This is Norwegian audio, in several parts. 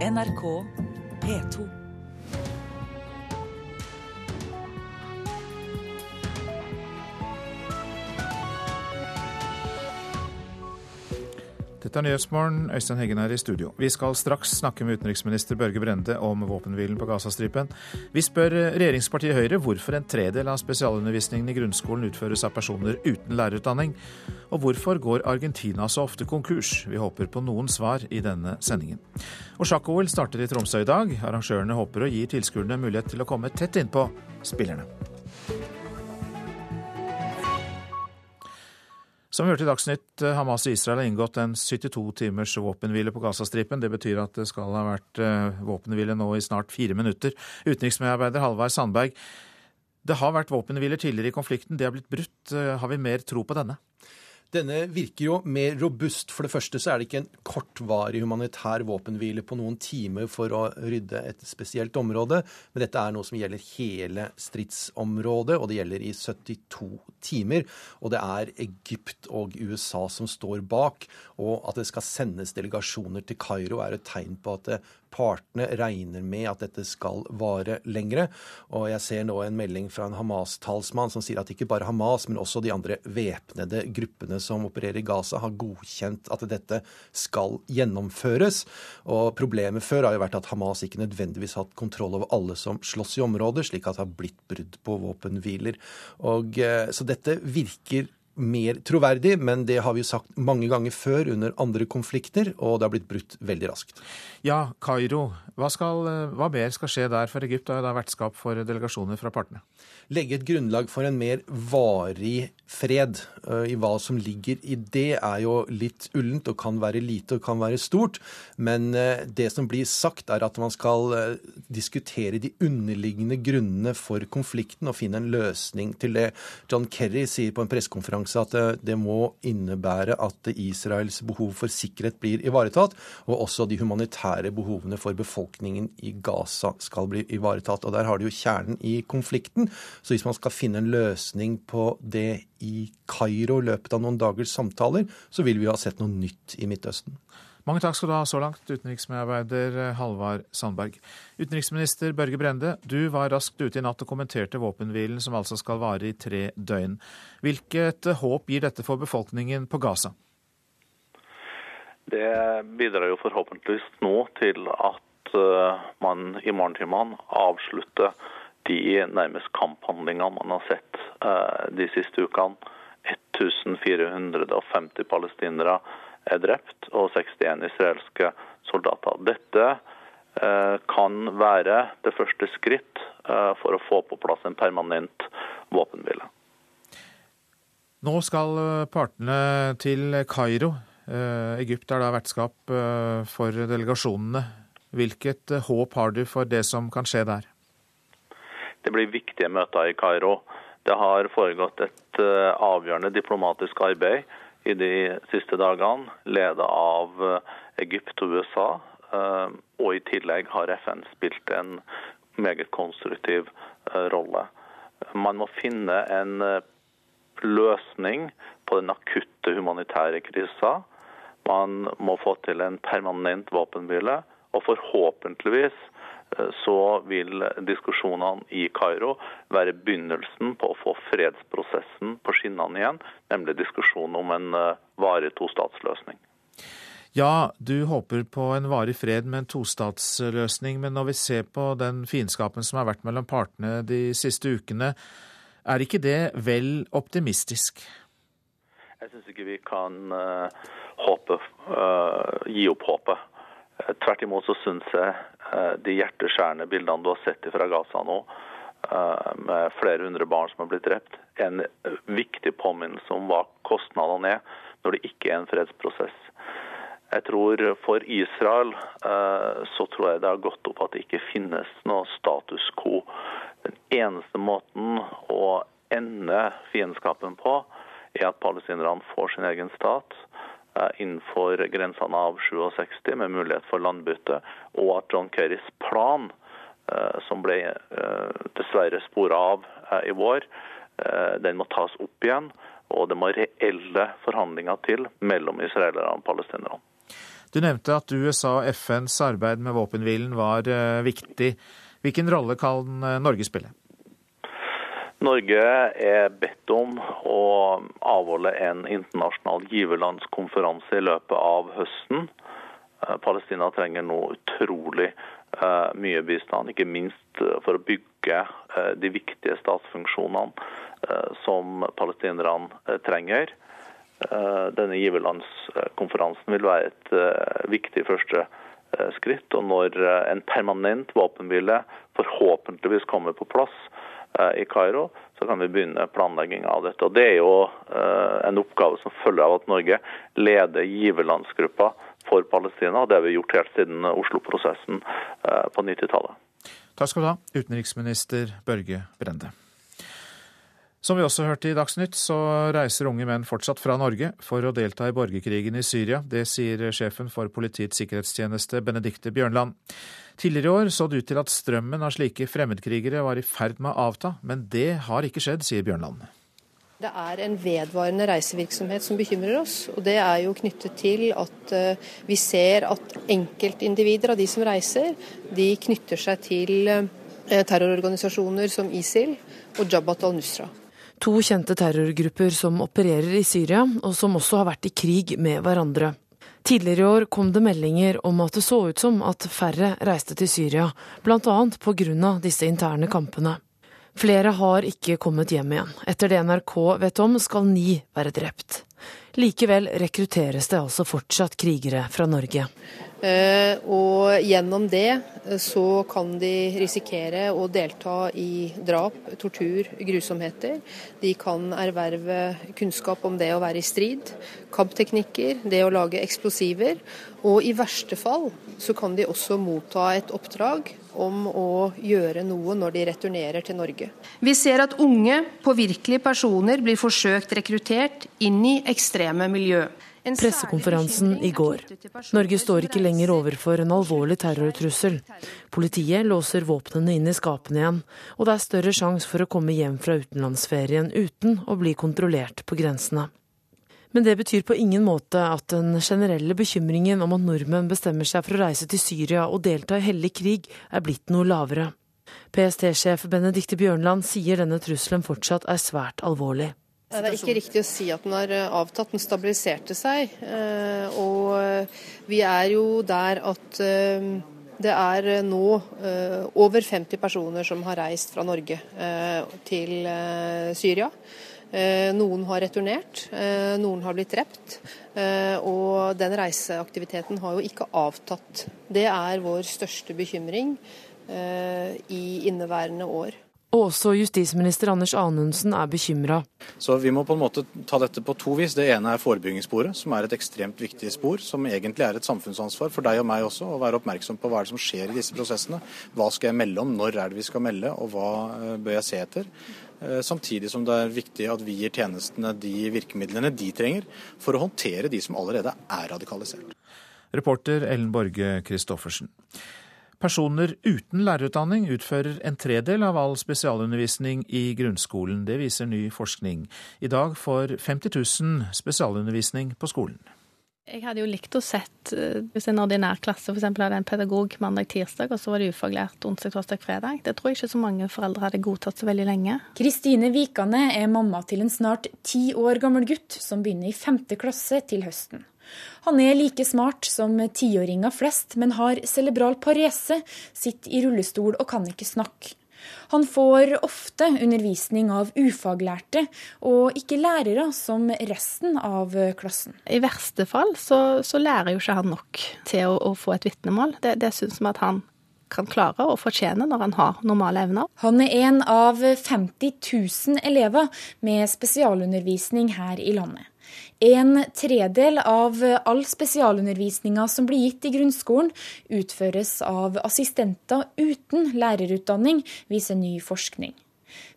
NRK P2. Dette er Nyhetsmorgen. Øystein Heggen er i studio. Vi skal straks snakke med utenriksminister Børge Brende om våpenhvilen på Gazastripen. Vi spør regjeringspartiet Høyre hvorfor en tredel av spesialundervisningen i grunnskolen utføres av personer uten lærerutdanning. Og hvorfor går Argentina så ofte konkurs? Vi håper på noen svar i denne sendingen. Og sjakk-OL starter i Tromsø i dag. Arrangørene håper å gi tilskuerne mulighet til å komme tett innpå spillerne. Som vi hørte i Dagsnytt, eh, Hamas og Israel har inngått en 72 timers våpenhvile på Gazastripen. Det betyr at det skal ha vært eh, våpenhvile nå i snart fire minutter. Utenriksmedarbeider Halvard Sandberg, det har vært våpenhviler tidligere i konflikten. Det har blitt brutt. Eh, har vi mer tro på denne? Denne virker jo mer robust. For det første så er det ikke en kortvarig humanitær våpenhvile på noen timer for å rydde et spesielt område, men dette er noe som gjelder hele stridsområdet, og det gjelder i 72 timer. Og det er Egypt og USA som står bak. Og at det skal sendes delegasjoner til Kairo, er et tegn på at partene regner med at dette skal vare lengre. Og jeg ser nå en melding fra en Hamas-talsmann som sier at ikke bare Hamas, men også de andre væpnede gruppene som opererer i Gaza, har godkjent at dette skal gjennomføres. Og problemet før har jo vært at Hamas ikke nødvendigvis hatt kontroll over alle som slåss i området, slik at det har blitt brudd på våpenhviler. Og, eh, så dette virker mer troverdig, men det har vi jo sagt mange ganger før under andre konflikter, og det har blitt brutt veldig raskt. Ja, Kairo. Hva, skal, hva mer skal skje der? For Egypt Da er det vertskap for delegasjoner fra partene legge et grunnlag for en mer varig fred. Eh, I hva som ligger i det, er jo litt ullent og kan være lite og kan være stort. Men eh, det som blir sagt, er at man skal eh, diskutere de underliggende grunnene for konflikten og finne en løsning til det. John Kerry sier på en pressekonferanse at det må innebære at Israels behov for sikkerhet blir ivaretatt, og også de humanitære behovene for befolkningen i Gaza skal bli ivaretatt. Og Der har du jo kjernen i konflikten. Så hvis man skal finne en løsning på det i Kairo i løpet av noen dagers samtaler, så vil vi ha sett noe nytt i Midtøsten. Mange takk skal du ha så langt, utenriksmedarbeider Halvard Sandberg. Utenriksminister Børge Brende, du var raskt ute i natt og kommenterte våpenhvilen som altså skal vare i tre døgn. Hvilket håp gir dette for befolkningen på Gaza? Det bidrar jo forhåpentligvis nå til at eh, man i morgentimene avslutter de nærmest kamphandlingene man har sett eh, de siste ukene. 1450 palestinere er drept og 61 israelske soldater. Dette eh, kan være det første skritt eh, for å få på plass en permanent våpenhvile. Nå skal partene til Kairo. Egypt er da vertskap for delegasjonene. Hvilket håp har du for det som kan skje der? Det blir viktige møter i Kairo. Det har foregått et eh, avgjørende diplomatisk arbeid i de siste dagene, ledet av eh, Egypt og USA. Eh, og i tillegg har FN spilt en meget konstruktiv rolle. Man må finne en løsning på den akutte humanitære krisa. Man må få til en permanent våpenhvile. Og forhåpentligvis så vil diskusjonene i Kairo være begynnelsen på å få fredsprosessen på skinnene igjen, nemlig diskusjonen om en eh, varig tostatsløsning. Ja, du håper på en varig fred med en tostatsløsning, men når vi ser på den fiendskapen som har vært mellom partene de siste ukene, er ikke det vel optimistisk? Jeg syns ikke vi kan uh, håpe, uh, gi opp håpet. Tvert imot så syns jeg Eh, de hjerteskjærende bildene du har sett fra Gaza nå, eh, med flere hundre barn som har blitt drept, en viktig påminnelse om hva kostnadene er når det ikke er en fredsprosess. Jeg tror For Israel eh, så tror jeg det har gått opp at det ikke finnes noe status quo. Den eneste måten å ende fiendskapen på, er at palestinerne får sin egen stat innenfor grensene av 67 med mulighet for landbytte, og at John Kerrys plan, eh, som ble eh, dessverre spora av eh, i vår, den må tas opp igjen. Og det må reelle forhandlinger til mellom israelerne og palestinerne. Du nevnte at USA og FNs arbeid med våpenhvilen var viktig. Hvilken rolle kan Norge spille? Norge er bedt om å avholde en internasjonal giverlandskonferanse i løpet av høsten. Eh, Palestina trenger nå utrolig mye bistand, ikke minst for å bygge de viktige statsfunksjonene som palestinerne trenger. Eh, denne giverlandskonferansen vil være et eh, viktig første eh, skritt. Og når en permanent våpenhvile forhåpentligvis kommer på plass i Kairo, så kan vi begynne planlegging av dette. Og Det er jo en oppgave som følger av at Norge leder giverlandsgruppa for Palestina. og Det har vi gjort helt siden Oslo-prosessen på 90-tallet. Takk skal du ha, utenriksminister Børge Brende. Som vi også hørte i Dagsnytt, så reiser unge menn fortsatt fra Norge for å delta i borgerkrigen i Syria. Det sier sjefen for Politiets sikkerhetstjeneste, Benedikte Bjørnland. Tidligere i år så det ut til at strømmen av slike fremmedkrigere var i ferd med å avta, men det har ikke skjedd, sier Bjørnland. Det er en vedvarende reisevirksomhet som bekymrer oss. og Det er jo knyttet til at eh, vi ser at enkeltindivider av de som reiser, de knytter seg til eh, terrororganisasjoner som ISIL og Jabhat al-Nusra to kjente terrorgrupper som opererer i Syria, og som også har vært i krig med hverandre. Tidligere i år kom det meldinger om at det så ut som at færre reiste til Syria, bl.a. pga. disse interne kampene. Flere har ikke kommet hjem igjen. Etter det NRK vet om, skal ni være drept. Likevel rekrutteres det altså fortsatt krigere fra Norge. Eh, og gjennom det eh, så kan de risikere å delta i drap, tortur, grusomheter. De kan erverve kunnskap om det å være i strid, kampteknikker, det å lage eksplosiver. Og i verste fall så kan de også motta et oppdrag om å gjøre noe når de returnerer til Norge. Vi ser at unge, påvirkelige personer blir forsøkt rekruttert inn i ekstreme miljø. Pressekonferansen i går. Norge står ikke lenger overfor en alvorlig terrortrussel. Politiet låser våpnene inn i skapene igjen, og det er større sjanse for å komme hjem fra utenlandsferien uten å bli kontrollert på grensene. Men det betyr på ingen måte at den generelle bekymringen om at nordmenn bestemmer seg for å reise til Syria og delta i hellig krig, er blitt noe lavere. PST-sjef Benedicte Bjørnland sier denne trusselen fortsatt er svært alvorlig. Det er ikke riktig å si at den har eh, avtatt. Den stabiliserte seg. Eh, og eh, vi er jo der at det er nå over 50 personer som har reist fra Norge til Syria. Noen har returnert, noen har blitt drept. Og den reiseaktiviteten har jo ikke avtatt. Det er vår største bekymring i inneværende år. Og også justisminister Anders Anundsen er bekymra. Så vi må på en måte ta dette på to vis. Det ene er forebyggingssporet, som er et ekstremt viktig spor. Som egentlig er et samfunnsansvar for deg og meg også, å være oppmerksom på hva er det som skjer i disse prosessene. Hva skal jeg melde om, når er det vi skal melde, og hva eh, bør jeg se etter. Eh, samtidig som det er viktig at vi gir tjenestene de virkemidlene de trenger for å håndtere de som allerede er radikalisert. Reporter Ellen Borge Christoffersen. Personer uten lærerutdanning utfører en tredel av all spesialundervisning i grunnskolen. Det viser ny forskning. I dag får 50 000 spesialundervisning på skolen. Jeg hadde jo likt å sett eh, hvis en ordinær klasse f.eks. hadde en pedagog mandag-tirsdag, og så var det ufaglært onsdag, torsdag, fredag. Det tror jeg ikke så mange foreldre hadde godtatt så veldig lenge. Kristine Vikane er mamma til en snart ti år gammel gutt som begynner i femte klasse til høsten. Han er like smart som tiåringer flest, men har cerebral parese, sitter i rullestol og kan ikke snakke. Han får ofte undervisning av ufaglærte, og ikke lærere som resten av klassen. I verste fall så, så lærer jo ikke han nok til å, å få et vitnemål. Det, det syns vi at han kan klare og fortjene når han har normale evner. Han er en av 50 000 elever med spesialundervisning her i landet. En tredel av all spesialundervisninga som blir gitt i grunnskolen, utføres av assistenter uten lærerutdanning, viser ny forskning.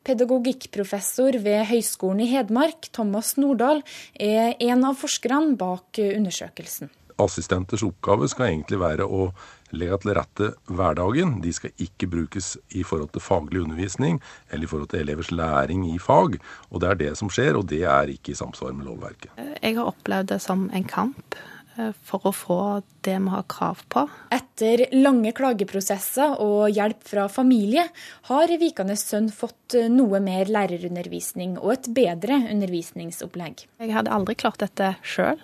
Pedagogikkprofessor ved Høgskolen i Hedmark, Thomas Nordahl, er en av forskerne bak undersøkelsen. Assistenters oppgave skal egentlig være å legge til rette hverdagen. De skal ikke brukes i forhold til faglig undervisning eller i forhold til elevers læring i fag. Og det er det som skjer, og det er ikke i samsvar med lovverket. Jeg har opplevd det som en kamp eh, for å få det vi har krav på. Etter lange klageprosesser og hjelp fra familie har Vikanes sønn fått noe mer lærerundervisning og et bedre undervisningsopplegg. Jeg hadde aldri klart dette sjøl.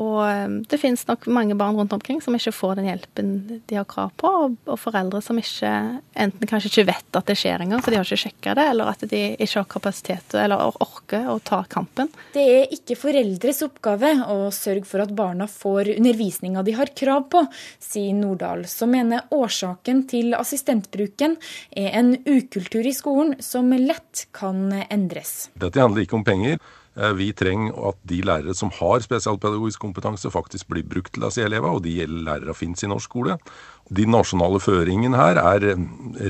Og ehm, det finnes nok mange barn rundt omkring som ikke får den hjelpen de har krav på, og foreldre som ikke enten kanskje ikke vet at det skjer engang, for de har ikke sjekka det, eller at de ikke har kapasitet eller orker å ta kampen. Det er ikke foreldres oppgave å sørge for at barna får undervisninga de har krav på, sier Nordahl, som mener årsaken til assistentbruken er en ukultur i skolen som lett kan endres. Dette handler ikke om penger. Eh, vi trenger at de lærere som har spesialpedagogisk kompetanse, faktisk blir brukt til disse elevene, og de lærere finnes i norsk skole. De nasjonale føringene her er eh,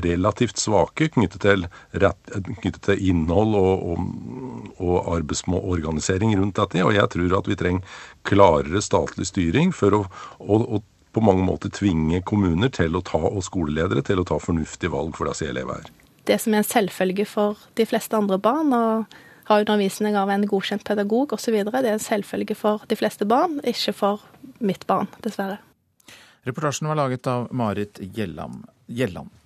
relativt svake knyttet til, rett, knyttet til innhold og, og, og arbeidsorganisering rundt dette. Og jeg tror at vi trenger klarere statlig styring for å, å, å på mange måter tvinge kommuner til å ta, og skoleledere til å ta fornuftige valg for disse elevene her. Det som er en selvfølge for de fleste andre barn. og ha undervisning av en godkjent pedagog osv. Det er en selvfølge for de fleste barn, ikke for mitt barn, dessverre. Reportasjen var laget av Marit Gjelland.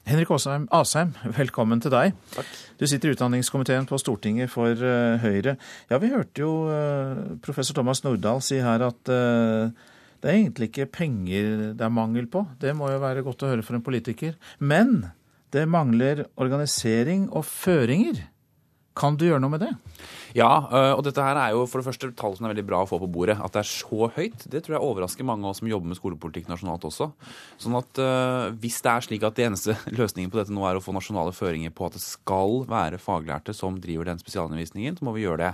Henrik Asheim, Asheim, velkommen til deg. Takk. Du sitter i utdanningskomiteen på Stortinget for uh, Høyre. Ja, Vi hørte jo uh, professor Thomas Nordahl si her at uh, det er egentlig ikke penger det er mangel på. Det må jo være godt å høre for en politiker. Men det mangler organisering og føringer. Kan du gjøre noe med det? Ja, øh, og dette her er jo for det første tall som er veldig bra å få på bordet. At det er så høyt, det tror jeg overrasker mange av oss som jobber med skolepolitikk nasjonalt også. Sånn at uh, hvis det er slik at det eneste løsningen på dette nå er å få nasjonale føringer på at det skal være faglærte som driver den spesialundervisningen, så må vi gjøre det.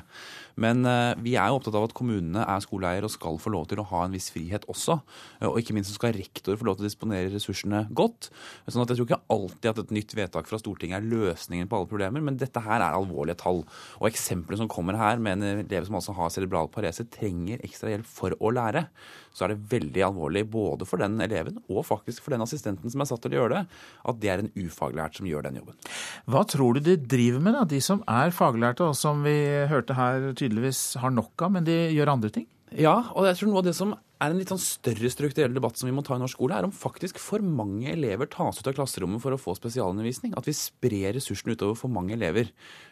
Men uh, vi er jo opptatt av at kommunene er skoleeier og skal få lov til å ha en viss frihet også. Uh, og ikke minst skal rektor få lov til å disponere ressursene godt. Sånn at jeg tror ikke alltid at et nytt vedtak fra Stortinget er løsningen på alle problemer, men dette her er alvorlige tall. Og eksemplene som kommer her med en elev som altså har cerebral parese, trenger ekstra hjelp for å lære, så er det veldig alvorlig både for den eleven og faktisk for den assistenten som er satt til å gjøre det, at det er en ufaglært som gjør den jobben. Hva tror du de driver med, da, de som er faglærte, og som vi hørte her tydeligvis har nok av, men de gjør andre ting? Ja, og jeg tror noe av det som er en litt sånn større strukturell debatt som vi må ta i norsk skole, er om faktisk for mange elever tas ut av klasserommet for å få spesialundervisning. At vi sprer ressursene utover for mange elever.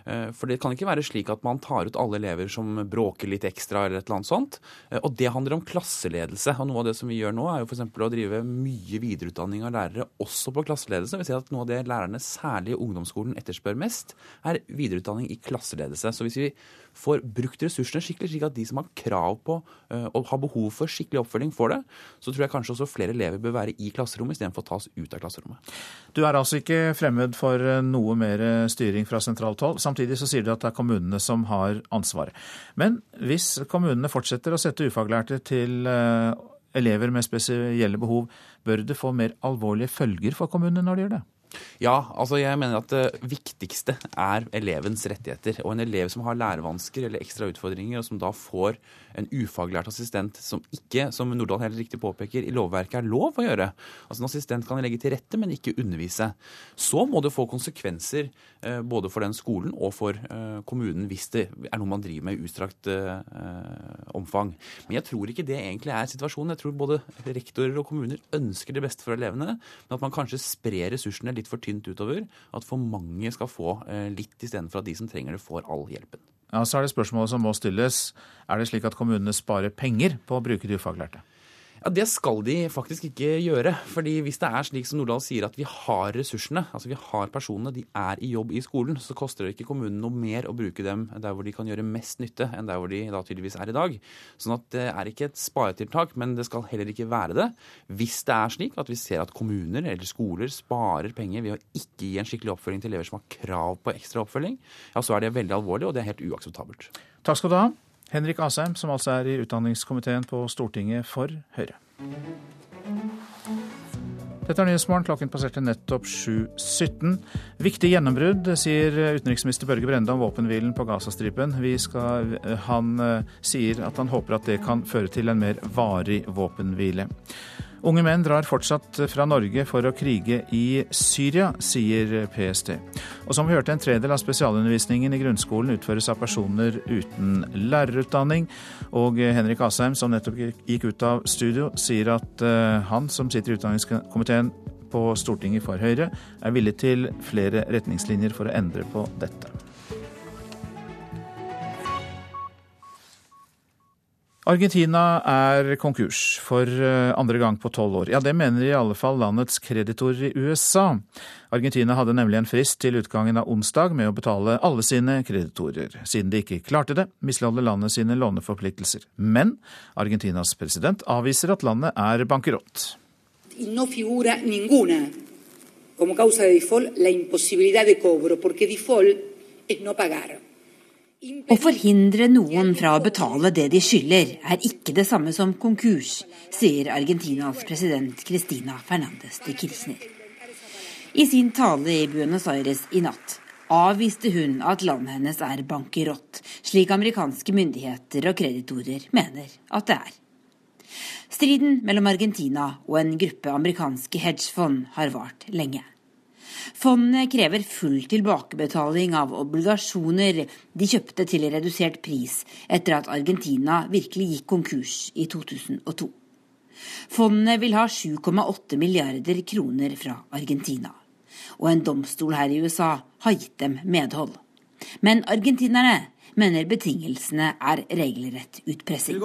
Eh, for det kan ikke være slik at man tar ut alle elever som bråker litt ekstra eller et eller annet sånt. Eh, og det handler om klasseledelse. Og noe av det som vi gjør nå, er jo f.eks. å drive mye videreutdanning av lærere også på klasseledelse. Vi ser at noe av det lærerne, særlig i ungdomsskolen, etterspør mest, er videreutdanning i klasseledelse. Så hvis vi får brukt ressursene skikkelig, slik at de som har krav på eh, og har behov for skikkelig oppfølging, får det, så tror jeg kanskje også flere elever bør være i klasserommet istedenfor å tas ut av klasserommet. Du er altså ikke fremmed for eh, noe mer styring fra sentralt hold. Samtidig så sier du at det er kommunene som har ansvaret. Men hvis kommunene fortsetter å sette ufaglærte til eh, elever med spesielle behov, bør det få mer alvorlige følger for kommunene når de gjør det? Ja, altså jeg mener at det viktigste er elevens rettigheter. Og en elev som har lærevansker eller ekstra utfordringer, og som da får en ufaglært assistent som ikke, som Nordahl helt riktig påpeker, i lovverket er lov å gjøre. Altså En assistent kan legge til rette, men ikke undervise. Så må det få konsekvenser eh, både for den skolen og for eh, kommunen hvis det er noe man driver med i utstrakt eh, omfang. Men jeg tror ikke det egentlig er situasjonen. Jeg tror både rektorer og kommuner ønsker det beste for elevene, men at man kanskje sprer ressursene litt for tynt utover. At for mange skal få eh, litt istedenfor at de som trenger det, får all hjelpen. Ja, Så er det spørsmålet som må stilles. Er det slik at kommunene sparer penger på å bruke de ufaglærte? Ja, Det skal de faktisk ikke gjøre. fordi hvis det er slik som Nordahl sier, at vi har ressursene, altså vi har personene, de er i jobb i skolen, så koster det ikke kommunen noe mer å bruke dem der hvor de kan gjøre mest nytte, enn der hvor de da tydeligvis er i dag. Sånn at det er ikke et sparetiltak, men det skal heller ikke være det. Hvis det er slik at vi ser at kommuner eller skoler sparer penger ved å ikke gi en skikkelig oppfølging til elever som har krav på ekstra oppfølging, ja, så er det veldig alvorlig, og det er helt uakseptabelt. Takk skal du ha. Henrik Asheim, som altså er i utdanningskomiteen på Stortinget for Høyre. Dette er Nyhetsmorgen. Klokken passerte nettopp 7.17. Viktig gjennombrudd, sier utenriksminister Børge Brende om våpenhvilen på Gazastripen. Han eh, sier at han håper at det kan føre til en mer varig våpenhvile. Unge menn drar fortsatt fra Norge for å krige i Syria, sier PST. Og som vi hørte, en tredel av spesialundervisningen i grunnskolen utføres av personer uten lærerutdanning. Og Henrik Asheim, som nettopp gikk ut av studio, sier at eh, han, som sitter i utdanningskomiteen på Stortinget for Høyre, er villig til flere retningslinjer for å endre på dette. Argentina er konkurs for eh, andre gang på tolv år. Ja, det mener i alle fall landets kreditorer i USA. Argentina hadde nemlig en frist til utgangen av onsdag med å betale alle sine kreditorer. Siden de ikke klarte det, misligholder landet sine låneforpliktelser. Men Argentinas president avviser at landet er bankerott. No figura ninguna como causa de default la imposibilidad de cobro, porque default es no pagar. Å forhindre noen fra å betale det de skylder, er ikke det samme som konkurs, sier Argentinas president Cristina Fernandez de Kirchner. I sin tale i Buenos Aires i natt avviste hun at landet hennes er bankerott, slik amerikanske myndigheter og kreditorer mener at det er. Striden mellom Argentina og en gruppe amerikanske hedgefond har vart lenge. Fondet krever full tilbakebetaling av obligasjoner de kjøpte til redusert pris etter at Argentina virkelig gikk konkurs i 2002. Fondet vil ha 7,8 milliarder kroner fra Argentina. Og en domstol her i USA har gitt dem medhold. Men argentinerne mener betingelsene er regelrett utpressing.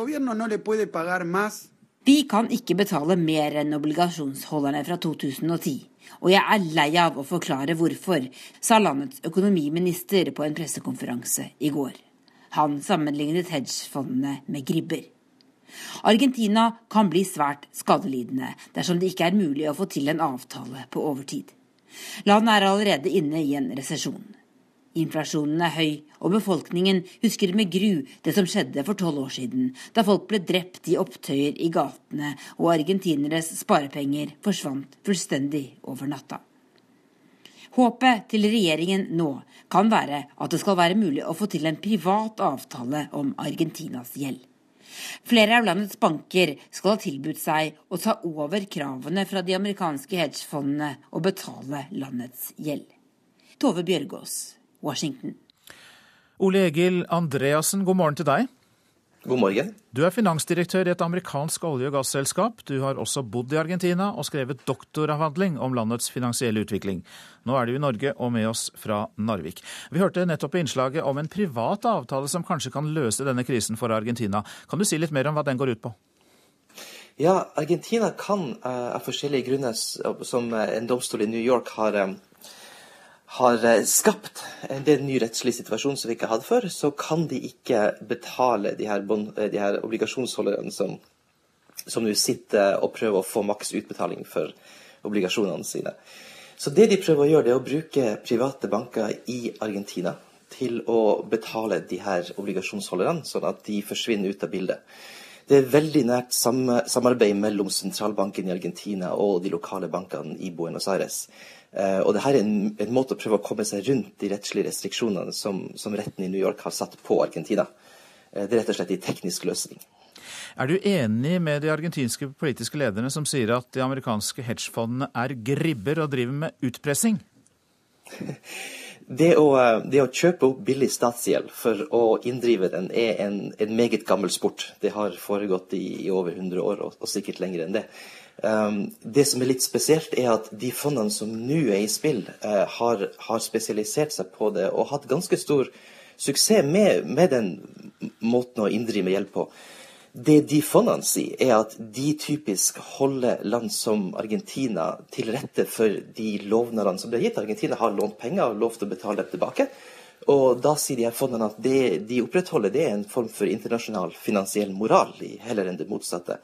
Vi kan ikke betale mer enn obligasjonsholderne fra 2010 og jeg er lei av å forklare hvorfor, sa landets økonomiminister på en pressekonferanse i går. Han sammenlignet hedgefondene med gribber. Argentina kan bli svært skadelidende dersom det ikke er mulig å få til en avtale på overtid. Landet er allerede inne i en resesjon. Inflasjonen er høy, og befolkningen husker med gru det som skjedde for tolv år siden, da folk ble drept i opptøyer i gatene og argentineres sparepenger forsvant fullstendig over natta. Håpet til regjeringen nå kan være at det skal være mulig å få til en privat avtale om Argentinas gjeld. Flere av landets banker skal ha tilbudt seg å ta over kravene fra de amerikanske hedgefondene og betale landets gjeld. Tove Bjørgaas, Washington. Ole Egil Andreassen, god morgen til deg. God morgen. Du er finansdirektør i et amerikansk olje- og gasselskap. Du har også bodd i Argentina og skrevet doktoravhandling om landets finansielle utvikling. Nå er du i Norge og med oss fra Narvik. Vi hørte nettopp i innslaget om en privat avtale som kanskje kan løse denne krisen for Argentina. Kan du si litt mer om hva den går ut på? Ja, Argentina kan uh, av forskjellige grunner, som eh, en domstol i New York har har det skapt en del ny rettslig situasjon som vi ikke hadde før, så kan de ikke betale de her, eh, de her obligasjonsholderne som, som nå sitter og prøver å få maks utbetaling for obligasjonene sine. Så det de prøver å gjøre, det er å bruke private banker i Argentina til å betale de her obligasjonsholderne, sånn at de forsvinner ut av bildet. Det er veldig nært samarbeid mellom sentralbanken i Argentina og de lokale bankene i Buenos Aires. Uh, og det her er en, en, måte å prøve å komme seg rundt de rettslige restriksjonene som, som retten i New York har satt på Argentina. Uh, det er rett og slett en teknisk løsning. Er du enig med de argentinske politiske lederne som sier at de amerikanske hedgefondene er gribber og driver med utpressing? Det å, eh, det å, kjøpe opp billig statsgjeld for å inndrive den, er en, en meget gammel sport. Det har foregått i, i over 100 år, og, og sikkert lenger enn det. Um, det som er litt spesielt, er at de fondene som nå er i spill, uh, har, har, spesialisert seg på det og hatt ganske stor suksess med, med den måten å inndrive gjeld på. Det de fondene sier, er at de typisk holder land som Argentina til rette for de lovnadene som ble gitt. Argentina har lånt penger og lovt å betale dem tilbake. Og da sier de her fondene at det de opprettholder, det er en form for internasjonal finansiell moral, heller enn det motsatte.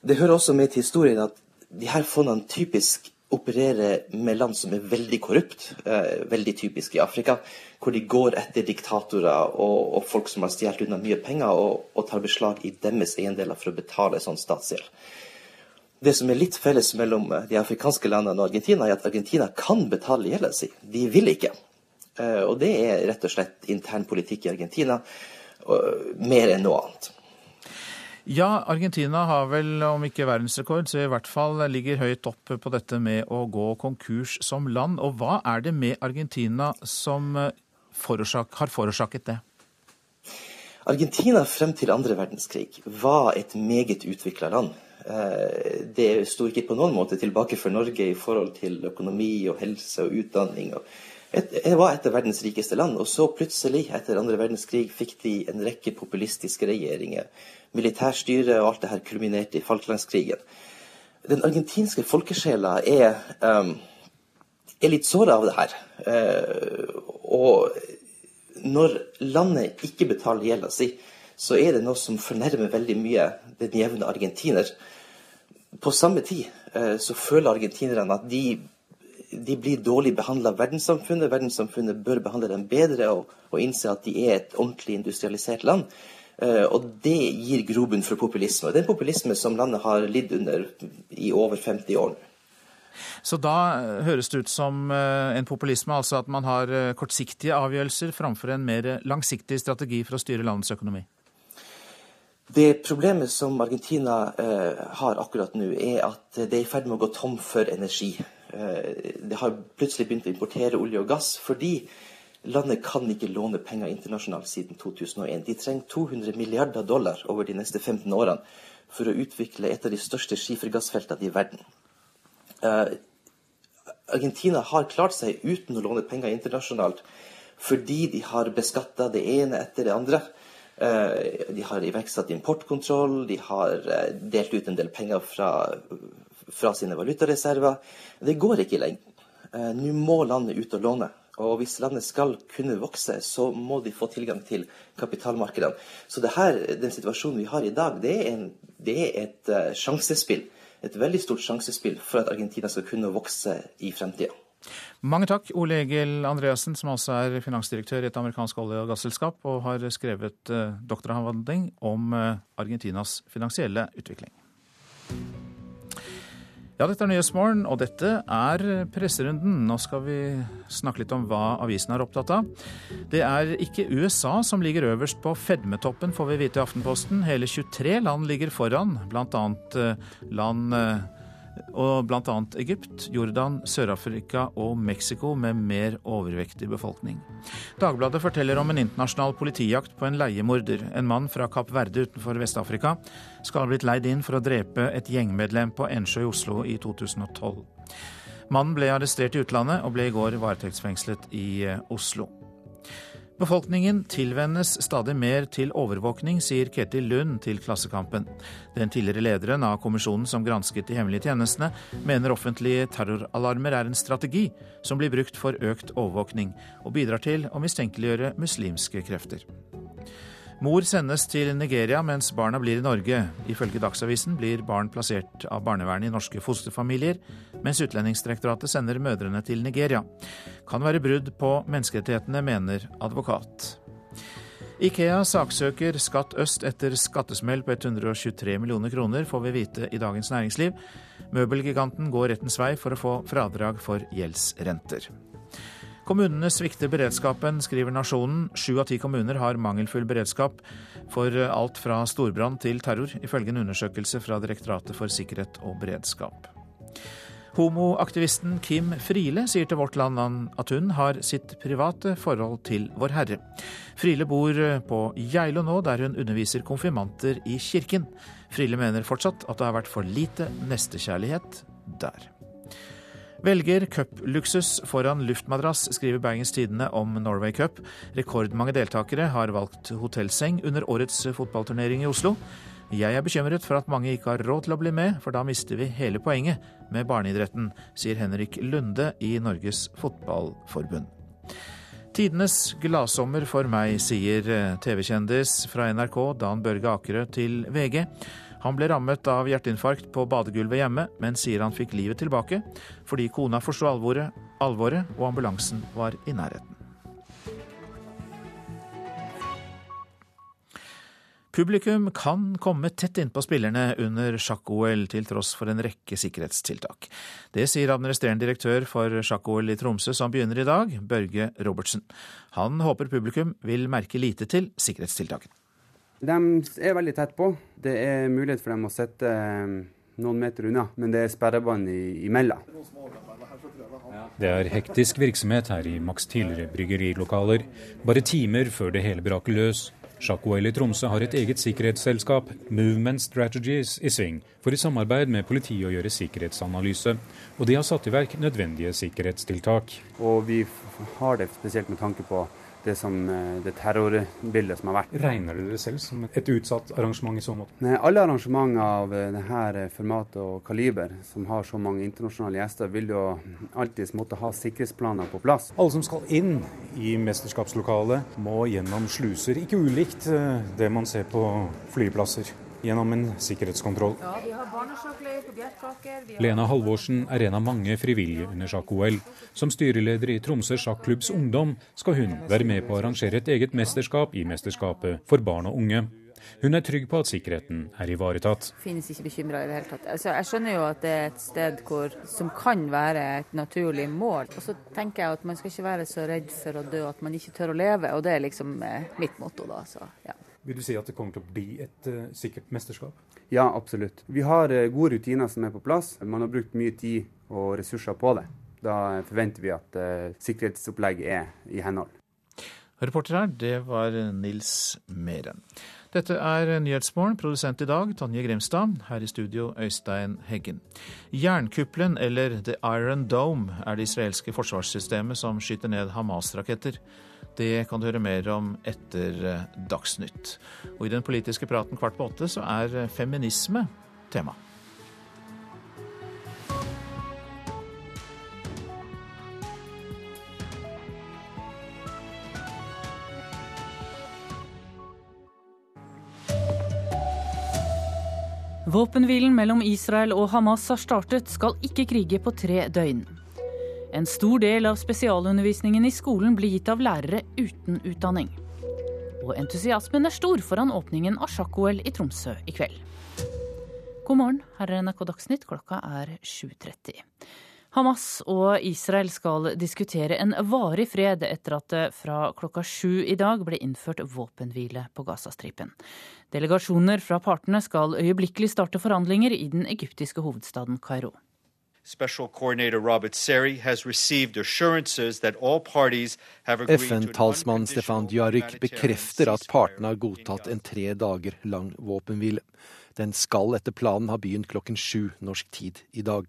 Det hører også med til historien at de her fondene typisk opererer med land som er veldig korrupt, eh, veldig typisk i Afrika, hvor de går etter diktatorer og, og folk som har stjålet unna mye penger, og, og, tar beslag i deres eiendeler for å betale sånn statsgjeld. Det som er litt felles mellom eh, de afrikanske landene og Argentina, er at Argentina kan betale gjelda si. De vil ikke. Eh, og det er rett og slett intern politikk i Argentina, mer enn noe annet. Ja, Argentina har vel, om ikke verdensrekord, så i hvert fall ligger høyt opp på dette med å gå konkurs som land. Og hva er det med Argentina som eh, forårsak, har forårsaket det? Argentina frem til andre verdenskrig var et meget utvikla land. Eh, det sto ikke på noen måte tilbake for Norge i forhold til økonomi og helse og utdanning. Det var et av verdens rikeste land. Og så plutselig, etter andre verdenskrig, fikk de en rekke populistiske regjeringer militærstyret og alt det her kulminerte i Falklandskrigen. Den argentinske folkesjela er, um, er litt såra av det her. Uh, og når landet ikke betaler gjelda si, så er det noe som fornærmer veldig mye den jevne argentiner. På samme tid uh, så føler argentinerne at de, de blir dårlig behandla av verdenssamfunnet. Verdenssamfunnet bør behandle dem bedre og, og innse at de er et ordentlig industrialisert land. Uh, og det gir grobunn for populisme. Og Det er en populisme som landet har lidd under i over 50 år. Så da eh, høres det ut som eh, en populisme, altså at man har kortsiktige avgjørelser framfor en mer langsiktig strategi for å styre landets økonomi? Det problemet som Argentina har akkurat nå, er at det er i ferd med å gå tom for energi. Eh, det har plutselig begynt å importere olje og gass fordi Landet kan ikke låne penger internasjonalt siden 2001. De trenger 200 milliarder dollar over de neste 15 årene for å utvikle et av de største skifergassfeltene i verden. Uh, Argentina har klart seg uten å låne penger internasjonalt fordi de har beskatta det ene etter det andre. Uh, de har iverksatt importkontroll, de har delt ut en del penger fra, fra sine valutareserver. Det går ikke lenger. Nå må landet ut og låne. Og hvis landet skal kunne vokse, så må de få tilgang til kapitalmarkedene. Så her, den situasjonen vi har i dag, det er, en, det er et uh, sjansespill. Et veldig stort sjansespill for at Argentina skal kunne vokse i fremtida. Mange takk, Ole Egil Andreassen, som altså er finansdirektør i et amerikansk olje- og gasselskap, og har skrevet uh, doktoravhandling om Argentinas finansielle utvikling. Ja, dette er Nyhetsmorgen, og dette er presserunden. Nå skal vi snakke litt om hva avisen er opptatt av. Det er ikke USA som ligger øverst på fedmetoppen, får vi vite i Aftenposten. Hele 23 land ligger foran, bl.a. Eh, land eh, og bl.a. Egypt, Jordan, Sør-Afrika og Mexico med mer overvektig befolkning. Dagbladet forteller om en internasjonal politijakt på en leiemorder. En mann fra Kapp Verde utenfor Vest-Afrika skal ha blitt leid inn for å drepe et gjengmedlem på Ensjø i Oslo i 2012. Mannen ble arrestert i utlandet og ble i går varetektsfengslet i eh, Oslo. Befolkningen tilvennes stadig mer til overvåkning, sier Ketil Lund til Klassekampen. Den tidligere lederen av kommisjonen som gransket de hemmelige tjenestene, mener offentlige terroralarmer er en strategi som blir brukt for økt overvåkning, og bidrar til å mistenkeliggjøre muslimske krefter. Mor sendes til Nigeria mens barna blir i Norge. Ifølge Dagsavisen blir barn plassert av barnevernet i norske fosterfamilier, mens Utlendingsdirektoratet sender mødrene til Nigeria. Kan være brudd på menneskerettighetene, mener advokat. Ikea saksøker Skatt øst etter skattesmell på 123 millioner kroner, får vi vite i Dagens Næringsliv. Møbelgiganten går rettens vei for å få fradrag for gjeldsrenter. Kommunene svikter beredskapen, skriver Nasjonen. Sju av ti kommuner har mangelfull beredskap for alt fra storbrann til terror, ifølge en undersøkelse fra Direktoratet for sikkerhet og beredskap. Homoaktivisten Kim Friele sier til Vårt Land at hun har sitt private forhold til Vår Herre. Friele bor på Geilo nå, der hun underviser konfirmanter i kirken. Friele mener fortsatt at det har vært for lite nestekjærlighet der. Velger cupluksus foran luftmadrass, skriver Bergens Tidende om Norway Cup. Rekordmange deltakere har valgt hotellseng under årets fotballturnering i Oslo. Jeg er bekymret for at mange ikke har råd til å bli med, for da mister vi hele poenget med barneidretten, sier Henrik Lunde i Norges Fotballforbund. Tidenes gladsommer for meg, sier TV-kjendis fra NRK Dan Børge Akerø til VG. Han ble rammet av hjerteinfarkt på badegulvet hjemme, men sier han fikk livet tilbake fordi kona forsto alvoret, alvoret og ambulansen var i nærheten. Publikum kan komme tett innpå spillerne under sjakk-OL, til tross for en rekke sikkerhetstiltak. Det sier administrerende direktør for sjakk-OL i Tromsø, som begynner i dag, Børge Robertsen. Han håper publikum vil merke lite til sikkerhetstiltakene. De er veldig tett på. Det er mulighet for dem å sitte eh, noen meter unna, men det er sperrebånd imellom. Det er hektisk virksomhet her i Max tidligere bryggerilokaler, bare timer før det hele braker løs. Jacques i Tromsø har et eget sikkerhetsselskap, Movement Strategies, i sving for i samarbeid med politiet å gjøre sikkerhetsanalyse. Og de har satt i verk nødvendige sikkerhetstiltak. Og vi har det spesielt med tanke på det, som, eh, det terrorbildet som har vært. Regner dere det selv som et utsatt arrangement i så måte? Nei, alle arrangementer av eh, dette formatet og kaliber, som har så mange internasjonale gjester, vil jo alltid måtte ha sikkerhetsplaner på plass. Alle som skal inn i mesterskapslokalet, må gjennom sluser, ikke ulikt eh, det man ser på flyplasser gjennom en sikkerhetskontroll. Ja, vi har har... Lena Halvorsen er en av mange frivillige under sjakk-OL. Som styreleder i Tromsø sjakklubbs ungdom skal hun være med på å arrangere et eget mesterskap i mesterskapet for barn og unge. Hun er trygg på at sikkerheten er ivaretatt. Finnes ikke bekymra i det hele tatt. Altså, jeg skjønner jo at det er et sted hvor, som kan være et naturlig mål. Og så tenker jeg at man skal ikke være så redd for å dø at man ikke tør å leve, og det er liksom eh, mitt motto da. Så, ja. Vil du si at det kommer til å bli et uh, sikkert mesterskap? Ja, absolutt. Vi har uh, gode rutiner som er på plass. Man har brukt mye tid og ressurser på det. Da forventer vi at uh, sikkerhetsopplegget er i henhold. Reporter her, det var Nils Meren. Dette er Nyhetsmorgen. Produsent i dag Tonje Grimstad. Her i studio Øystein Heggen. Jernkuppelen, eller The Iron Dome, er det israelske forsvarssystemet som skyter ned Hamas-raketter. Det kan du høre mer om etter eh, Dagsnytt. Og i den politiske praten kvart på åtte så er eh, feminisme tema. Våpenhvilen mellom Israel og Hamas har startet, skal ikke krige på tre døgn. En stor del av spesialundervisningen i skolen blir gitt av lærere uten utdanning. Og entusiasmen er stor foran åpningen av sjakk-OL i Tromsø i kveld. God morgen, her er NRK Dagsnytt, klokka er 7.30. Hamas og Israel skal diskutere en varig fred etter at det fra klokka sju i dag ble innført våpenhvile på Gazastripen. Delegasjoner fra partene skal øyeblikkelig starte forhandlinger i den egyptiske hovedstaden Kairo. FN-talsmann Stefan Djarik bekrefter at partene har godtatt en tre dager lang våpenhvile. Den skal etter planen ha begynt klokken sju norsk tid i dag.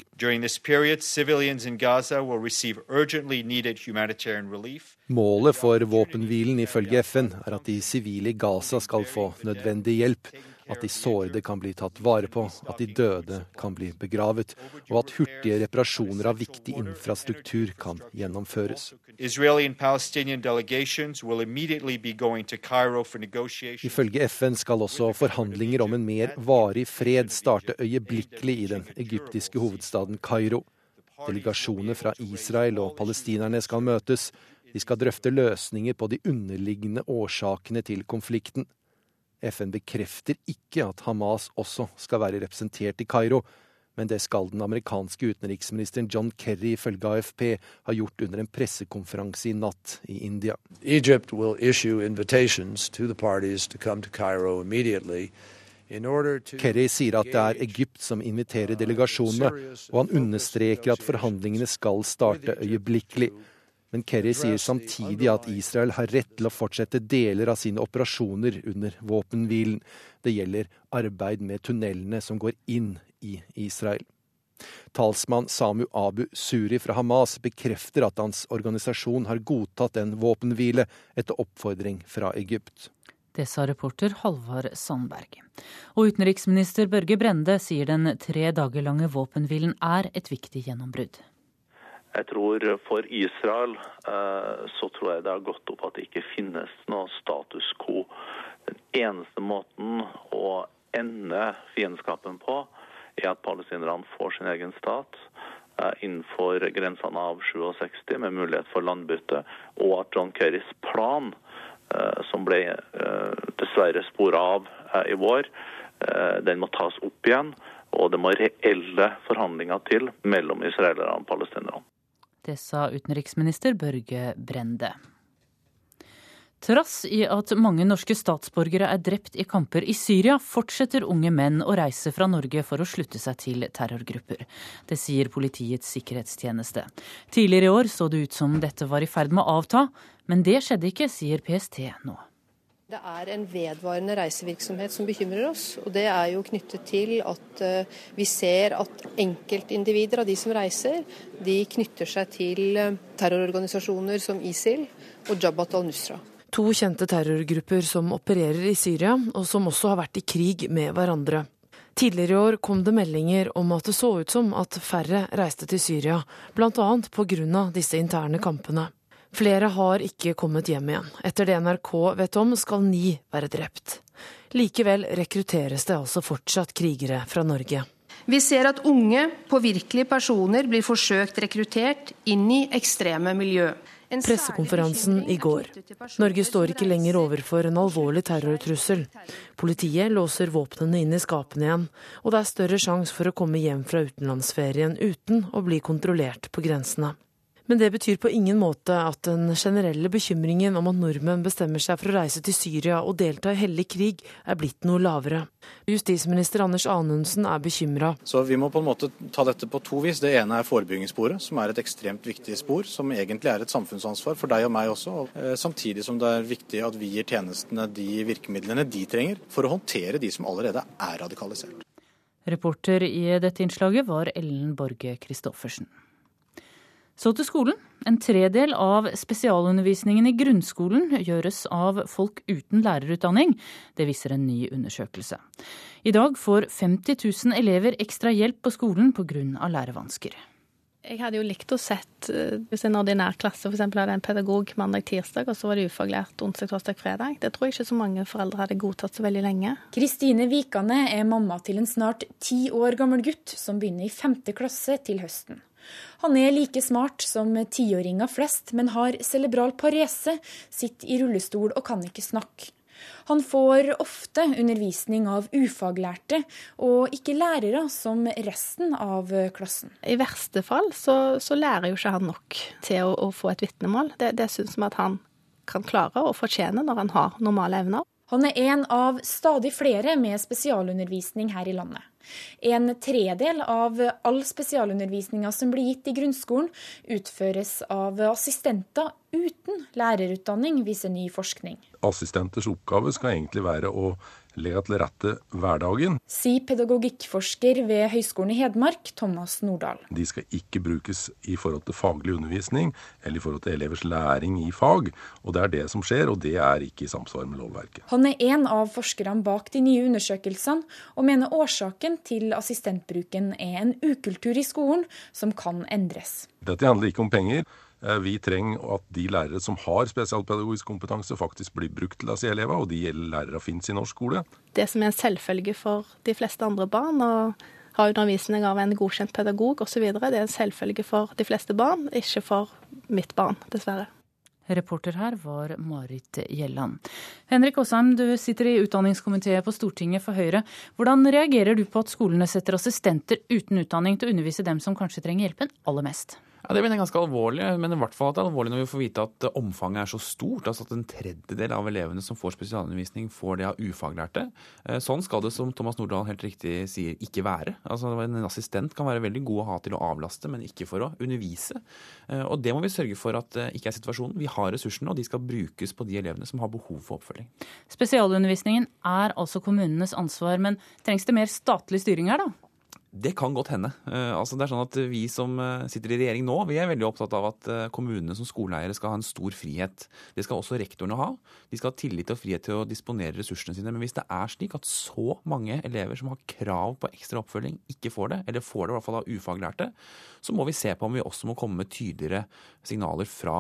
Period, Målet for våpenhvilen ifølge FN er at de sivile i Gaza skal få nødvendig hjelp at de sårede kan bli tatt vare på, at de døde kan bli begravet, og at hurtige reparasjoner av viktig infrastruktur kan gjennomføres. Ifølge FN skal også forhandlinger om en mer varig fred starte øyeblikkelig i den egyptiske hovedstaden Kairo. Delegasjoner fra Israel og palestinerne skal møtes. De skal drøfte løsninger på de underliggende årsakene til konflikten. FN bekrefter ikke at Hamas også skal være representert i Kairo, men det skal den amerikanske utenriksministeren John Kerry ifølge AFP ha gjort under en pressekonferanse i natt i India. Egypt will issue invitations to the parties to come to Cairo immediately. Kerry sier at det er Egypt som inviterer delegasjonene, og han understreker at forhandlingene skal starte øyeblikkelig. Men Kerry sier samtidig at Israel har rett til å fortsette deler av sine operasjoner under våpenhvilen. Det gjelder arbeid med tunnelene som går inn i Israel. Talsmann Samu Abu Suri fra Hamas bekrefter at hans organisasjon har godtatt en våpenhvile etter oppfordring fra Egypt. Det sa reporter Halvard Sandberg. Og utenriksminister Børge Brende sier den tre dager lange våpenhvilen er et viktig gjennombrudd. Jeg tror For Israel eh, så tror jeg det har gått opp at det ikke finnes noe status quo. Den eneste måten å ende fiendskapen på, er at palestinerne får sin egen stat eh, innenfor grensene av 67 med mulighet for landbytte, og at John Kerrys plan, eh, som ble dessverre spora av i vår, den må tas opp igjen. Og det må reelle forhandlinger til mellom israelerne og palestinerne. Det sa utenriksminister Børge Brende. Trass i at mange norske statsborgere er drept i kamper i Syria, fortsetter unge menn å reise fra Norge for å slutte seg til terrorgrupper. Det sier Politiets sikkerhetstjeneste. Tidligere i år så det ut som dette var i ferd med å avta, men det skjedde ikke, sier PST nå. Det er en vedvarende reisevirksomhet som bekymrer oss. og Det er jo knyttet til at eh, vi ser at enkeltindivider av de som reiser, de knytter seg til eh, terrororganisasjoner som ISIL og Jabhat al-Nusra. To kjente terrorgrupper som opererer i Syria, og som også har vært i krig med hverandre. Tidligere i år kom det meldinger om at det så ut som at færre reiste til Syria, bl.a. pga. disse interne kampene. Flere har ikke kommet hjem igjen. Etter det NRK vet om, skal ni være drept. Likevel rekrutteres det altså fortsatt krigere fra Norge. Vi ser at unge, påvirkelige personer blir forsøkt rekruttert inn i ekstreme miljø pressekonferansen i går. Norge står ikke lenger overfor en alvorlig terrortrussel. Politiet låser våpnene inn i skapene igjen, og det er større sjanse for å komme hjem fra utenlandsferien uten å bli kontrollert på grensene. Men det betyr på ingen måte at den generelle bekymringen om at nordmenn bestemmer seg for å reise til Syria og delta i hellig krig, er blitt noe lavere. Justisminister Anders Anundsen er bekymra. Så vi må på en måte ta dette på to vis. Det ene er forebyggingssporet, som er et ekstremt viktig spor, som egentlig er et samfunnsansvar for deg og meg også. Eh, samtidig som det er viktig at vi gir tjenestene de virkemidlene de trenger for å håndtere de som allerede er radikalisert. Reporter i dette innslaget var Ellen Borge Christoffersen. Så til skolen. En tredel av spesialundervisningen i grunnskolen gjøres av folk uten lærerutdanning. Det viser en ny undersøkelse. I dag får 50 000 elever ekstra hjelp på skolen pga. lærevansker. Jeg hadde jo likt å sett eh, hvis en ordinær klasse f.eks. hadde en pedagog mandag-tirsdag, og så var det ufaglært onsdag, torsdag, fredag. Det tror jeg ikke så mange foreldre hadde godtatt så veldig lenge. Kristine Vikane er mamma til en snart ti år gammel gutt som begynner i femte klasse til høsten. Han er like smart som tiåringer flest, men har cerebral parese, sitter i rullestol og kan ikke snakke. Han får ofte undervisning av ufaglærte, og ikke lærere som resten av klassen. I verste fall så, så lærer jo ikke han nok til å, å få et vitnemål. Det, det syns vi at han kan klare og fortjene når han har normale evner. Han er en av stadig flere med spesialundervisning her i landet. En tredel av all spesialundervisninga som blir gitt i grunnskolen, utføres av assistenter uten lærerutdanning, viser ny forskning. Assistenters oppgave skal egentlig være å legge til rette hverdagen. Sier pedagogikkforsker ved Høgskolen i Hedmark, Thomas Nordahl. De skal ikke brukes i forhold til faglig undervisning eller i forhold til elevers læring i fag. Og det er det som skjer, og det er ikke i samsvar med lovverket. Han er en av forskerne bak de nye undersøkelsene, og mener årsaken til assistentbruken er en ukultur i skolen som kan endres. Dette handler ikke om penger. Eh, vi trenger at de lærere som har spesialpedagogisk kompetanse, faktisk blir brukt til disse elevene, og de lærere finnes i norsk skole. Det som er en selvfølge for de fleste andre barn, og ha undervisning av en godkjent pedagog osv., det er en selvfølge for de fleste barn, ikke for mitt barn, dessverre. Reporter her var Marit Gjelland. Henrik Åsheim, du sitter i utdanningskomiteen på Stortinget for Høyre. Hvordan reagerer du på at skolene setter assistenter uten utdanning til å undervise dem som kanskje trenger hjelpen aller mest? Ja, Det mener jeg ganske alvorlig, men i hvert fall at det er alvorlig når vi får vite at omfanget er så stort. altså At en tredjedel av elevene som får spesialundervisning, får det av ufaglærte. Eh, sånn skal det, som Thomas Nordahl helt riktig sier, ikke være. Altså En assistent kan være veldig god å ha til å avlaste, men ikke for å undervise. Eh, og Det må vi sørge for at det ikke er situasjonen. Vi har ressursene, og de skal brukes på de elevene som har behov for oppfølging. Spesialundervisningen er altså kommunenes ansvar, men trengs det mer statlig styring her, da? Det kan godt hende. Uh, altså det er sånn at Vi som uh, sitter i regjering nå, vi er veldig opptatt av at uh, kommunene som skoleeiere skal ha en stor frihet. Det skal også rektorene ha. De skal ha tillit og frihet til å disponere ressursene sine. Men hvis det er slik at så mange elever som har krav på ekstra oppfølging, ikke får det, eller får det i hvert fall av ufaglærte, så må vi se på om vi også må komme med tydeligere signaler fra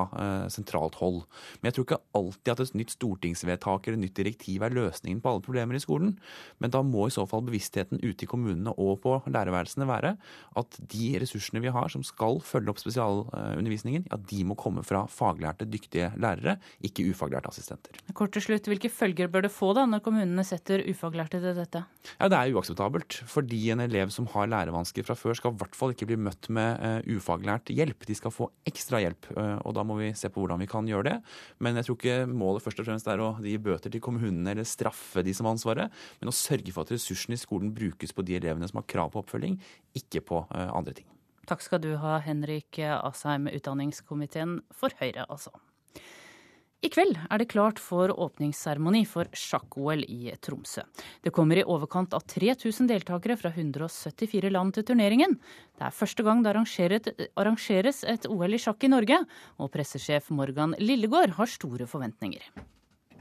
sentralt hold. Men jeg tror ikke alltid at et nytt stortingsvedtak eller nytt direktiv er løsningen på alle problemer i skolen. Men da må i så fall bevisstheten ute i kommunene og på lærerværelsene være at de ressursene vi har som skal følge opp spesialundervisningen, ja, de må komme fra faglærte, dyktige lærere, ikke ufaglærte assistenter. Kort til slutt, Hvilke følger bør det få da, når kommunene setter ufaglærte til dette? Ja, Det er uakseptabelt. Fordi en elev som har lærevansker fra før, skal i hvert fall ikke bli møtt med uh, ufaglært hjelp. De skal få ekstra hjelp, uh, og da må vi se på hvordan vi kan gjøre det. Men jeg tror ikke målet først og fremst er å gi bøter til kommunene eller straffe de som har ansvaret, men å sørge for at ressursene i skolen brukes på de elevene som har krav på oppfølging, ikke på uh, andre ting. Takk skal du ha, Henrik Asheim, utdanningskomiteen for Høyre, altså. I kveld er det klart for åpningsseremoni for sjakk-OL i Tromsø. Det kommer i overkant av 3000 deltakere fra 174 land til turneringen. Det er første gang det arrangeres et OL i sjakk i Norge, og pressesjef Morgan Lillegård har store forventninger.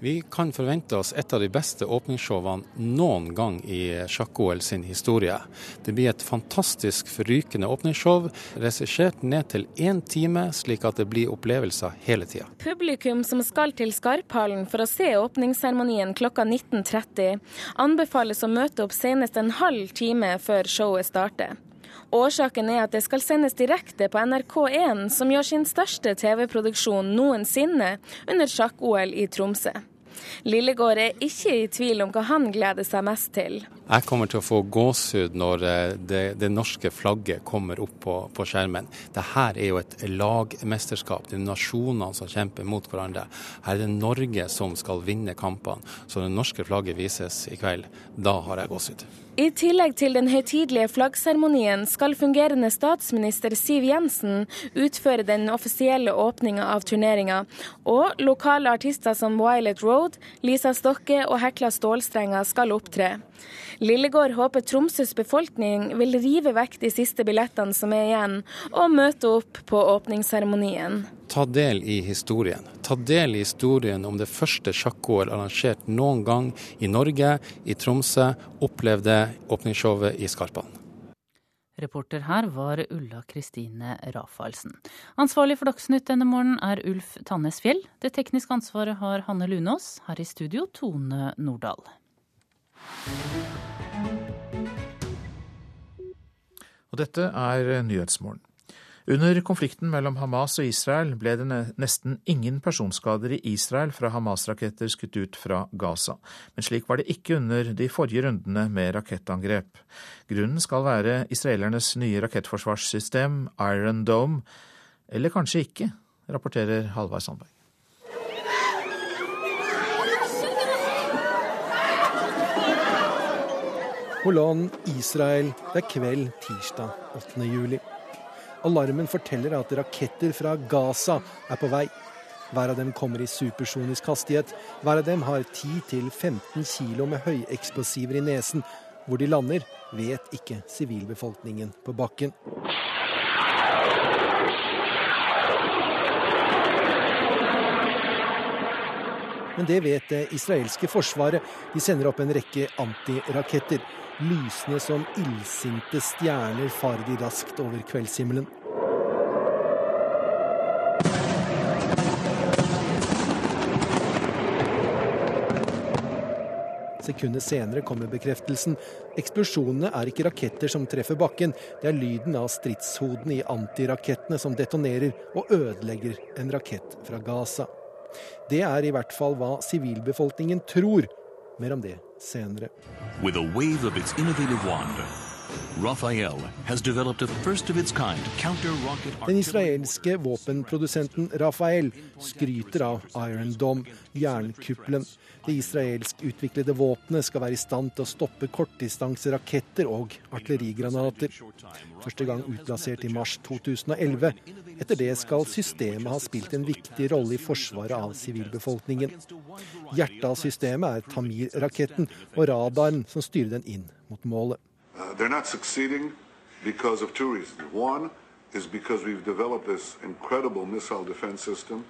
Vi kan forvente oss et av de beste åpningsshowene noen gang i sjakk-OL sin historie. Det blir et fantastisk forrykende åpningsshow, regissert ned til én time, slik at det blir opplevelser hele tida. Publikum som skal til Skarphallen for å se åpningsseremonien klokka 19.30, anbefales å møte opp senest en halv time før showet starter. Årsaken er at det skal sendes direkte på NRK1, som gjør sin største TV-produksjon noensinne under sjakk-OL i Tromsø. Lillegård er ikke i tvil om hva han gleder seg mest til. Jeg kommer til å få gåsehud når eh, det, det, norske flagget kommer opp på, på skjermen. Dette er jo et lagmesterskap. Det er nasjonene som kjemper mot hverandre. Her er det Norge som skal vinne kampene. Så når det norske flagget vises i kveld, da har jeg gåsehud. I tillegg til den høytidelige flaggseremonien skal fungerende statsminister Siv Jensen utføre den offisielle åpninga av turneringa, og lokale artister som Violet Road, Lisa Stokke og Hekla Stålstrenger skal opptre. Lillegård håper Tromsøs befolkning vil rive vekk de siste billettene som er igjen, og møte opp på åpningsseremonien. Ta del i historien. Ta del i historien om det første sjakk-OL arrangert noen gang i Norge, i Tromsø. opplevde åpningsshowet i Skarpan. Reporter her var Ulla Kristine Rafaelsen. Ansvarlig for Dagsnytt denne morgenen er Ulf Tannes Fjell. Det tekniske ansvaret har Hanne Lunås. Her i studio Tone Nordahl. Og dette er Nyhetsmorgen. Under konflikten mellom Hamas og Israel ble det nesten ingen personskader i Israel fra Hamas-raketter skutt ut fra Gaza. Men slik var det ikke under de forrige rundene med rakettangrep. Grunnen skal være israelernes nye rakettforsvarssystem Iron Dome. Eller kanskje ikke, rapporterer Halvard Sandberg. Holland, Israel. Det er kveld tirsdag 8. juli. Alarmen forteller at raketter fra Gaza er på vei. Hver av dem kommer i supersonisk hastighet. Hver av dem har 10-15 kilo med høyeksplosiver i nesen. Hvor de lander, vet ikke sivilbefolkningen på bakken. Men det vet det israelske forsvaret. De sender opp en rekke antiraketter. Lysende som illsinte stjerner farer de raskt over kveldshimmelen. Sekundet senere kommer bekreftelsen. Eksplosjonene er ikke raketter som treffer bakken, det er lyden av stridshodene i antirakettene som detonerer og ødelegger en rakett fra Gaza. Det er i hvert fall hva sivilbefolkningen tror. Mer om det senere. With a wave of its innovative wand, Den israelske våpenprodusenten Rafael skryter av Iron Dome, jernkuppelen. Det israelsk utviklede våpenet skal være i stand til å stoppe kortdistanseraketter og artillerigranater. Første gang utplassert i mars 2011. Etter det skal systemet ha spilt en viktig rolle i forsvaret av sivilbefolkningen. Hjertet av systemet er Tamir-raketten og radaren som styrer den inn mot målet. Uh, they're not succeeding because of two reasons. One is because we've developed this incredible missile defense system.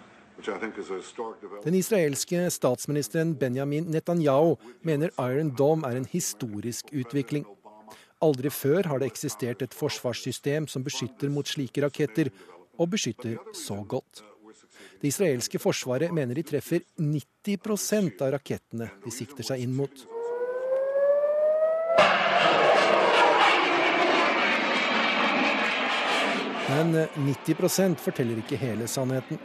Den israelske statsministeren Benjamin Netanyahu mener Iron Dome er en historisk utvikling. Aldri før har det eksistert et forsvarssystem som beskytter mot slike raketter, og beskytter så godt. Det israelske forsvaret mener de treffer 90% av rakettene de sikter seg inn mot. Men 90% forteller ikke hele sannheten.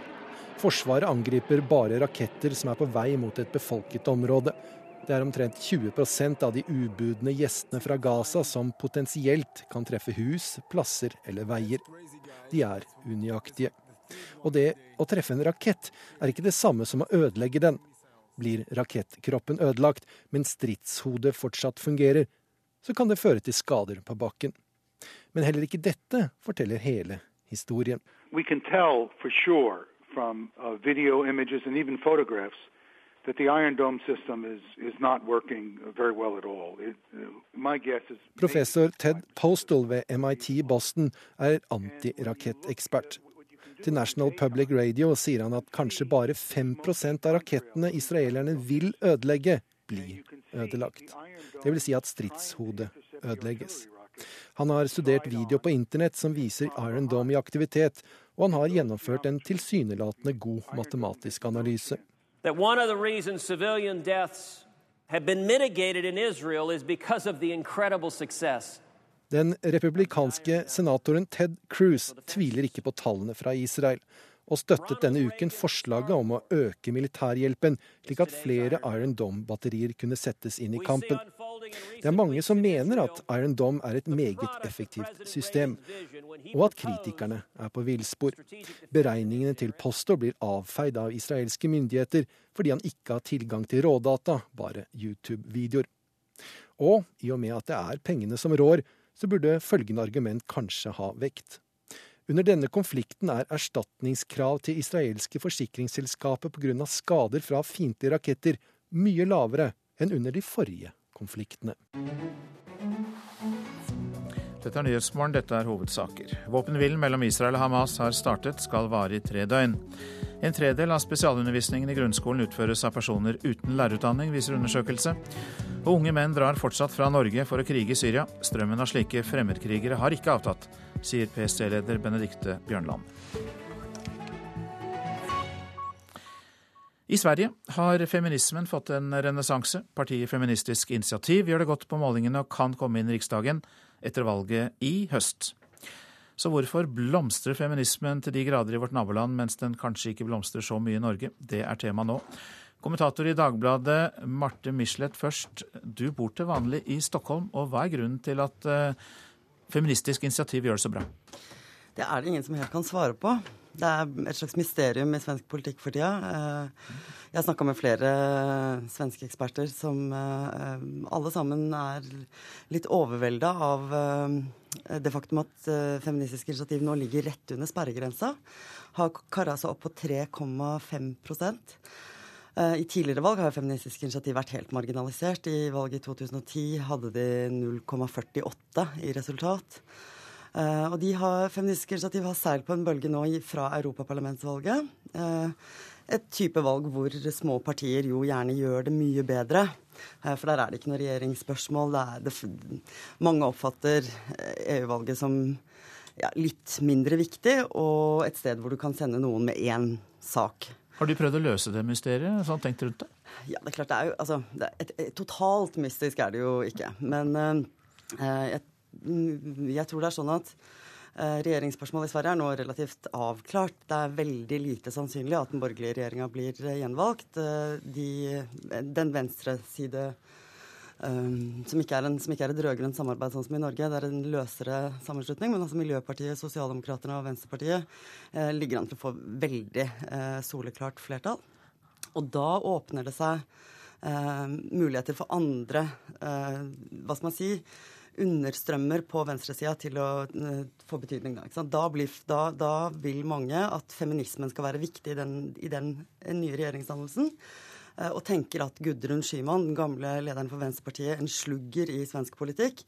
Forsvaret angriper bare raketter som er på vei mot et befolket område. Det er omtrent 20% av de ubudne gjestene fra Gaza som potensielt kan treffe hus, plasser eller veier. De er unøyaktige. Og det å treffe en rakett er ikke det samme som å ødelegge den. Blir rakettkroppen ødelagt, men stridshodet fortsatt fungerer, så kan det føre til skader på bakken. Men heller ikke dette forteller hele historien. We can tell for sure from uh, video images and even photographs that the Iron Dome system is, is not working very well at all. It, uh, my guess is Professor Ted Postal ved MIT Boston er antirakettekspert. Til National Public Radio sier han at kanskje bare 5% av rakettene israelerne vil ødelegge, blir ødelagt. Det vil si at stridshodet ødelegges. Han har studert video på internett som viser Iron Dome i aktivitet, og han har gjennomført en tilsynelatende god matematisk analyse. Den republikanske senatoren Ted Cruz tviler ikke på tallene fra Israel, og støttet denne uken forslaget om å øke militærhjelpen, slik at flere Iron Dome-batterier kunne settes inn i kampen. Det er mange som mener at Iron Dome er et meget effektivt system, og at kritikerne er på villspor. Beregningene til Posto blir avfeid av israelske myndigheter fordi han ikke har tilgang til rådata, bare YouTube-videoer. Og i og med at det er pengene som rår, så burde følgende argument kanskje ha vekt. Under denne konflikten er erstatningskrav til israelske forsikringsselskaper pga. skader fra fiendtlige raketter mye lavere enn under de forrige konfliktene. Dette er Nyhetsmorgen, dette er hovedsaker. Våpenhvilen mellom Israel og Hamas har startet, skal vare i tre døgn. En tredel av spesialundervisningen i grunnskolen utføres av personer uten lærerutdanning, viser undersøkelse. Og unge menn drar fortsatt fra Norge for å krige i Syria. Strømmen av slike fremmedkrigere har ikke avtatt, sier PST-leder Benedikte Bjørnland. I Sverige har feminismen fått en renessanse. Partiet Feministisk initiativ gjør det godt på målingene og kan komme inn i Riksdagen etter valget i høst. Så hvorfor blomstrer feminismen til de grader i vårt naboland, mens den kanskje ikke blomstrer så mye i Norge? Det er tema nå. Kommentator i Dagbladet, Marte Michelet først. Du bor til vanlig i Stockholm, og hva er grunnen til at uh, Feministisk initiativ gjør det så bra? Det er det ingen som helt kan svare på. Det er et slags mysterium i svensk politikk for tida. Eh, jeg har snakka med flere svenske eksperter som eh, alle sammen er litt overvelda av eh, det faktum at Feministisk initiativ nå ligger rett under sperregrensa. Har kara seg opp på 3,5% i tidligere valg har Feministisk initiativ vært helt marginalisert. I valget i 2010 hadde de 0,48 i resultat. Uh, og de har, Feministisk initiativ har seilt på en bølge nå fra europaparlamentsvalget. Uh, et type valg hvor små partier jo gjerne gjør det mye bedre. Uh, for der er det ikke noe regjeringsspørsmål. Det er det, mange oppfatter EU-valget som ja, litt mindre viktig, og et sted hvor du kan sende noen med én sak. Har du prøvd å løse det mysteriet? sånn tenkt rundt det? Ja, det er klart det er jo altså, det er et, et, Totalt mystisk er det jo ikke. Men jeg Mm, jeg tror det er sånn at eh, regjeringsspørsmålet i Sverige er nå relativt avklart. Det er veldig lite sannsynlig at den borgerlige regjeringa blir eh, gjenvalgt. Eh, de, den venstreside um, som ikke er, en, som ikke er et rød-grønt samarbeid sånn som i Norge, det er en løsere sammenslutning. Men altså Miljøpartiet, Sosialdemokratene og Venstrepartiet eh, ligger an til å få veldig eh, soleklart flertall. Og da åpner det seg eh, muligheter for andre, hva skal man si, understrømmer på venstresida til å uh, få betydning. Da, da, blir, da, da, vil mange at feminismen skal være viktig i den, i den nye regjeringsdannelsen. Uh, og tenker at Gudrun Schyman, den gamle lederen for Venstrepartiet, en slugger i svensk politikk,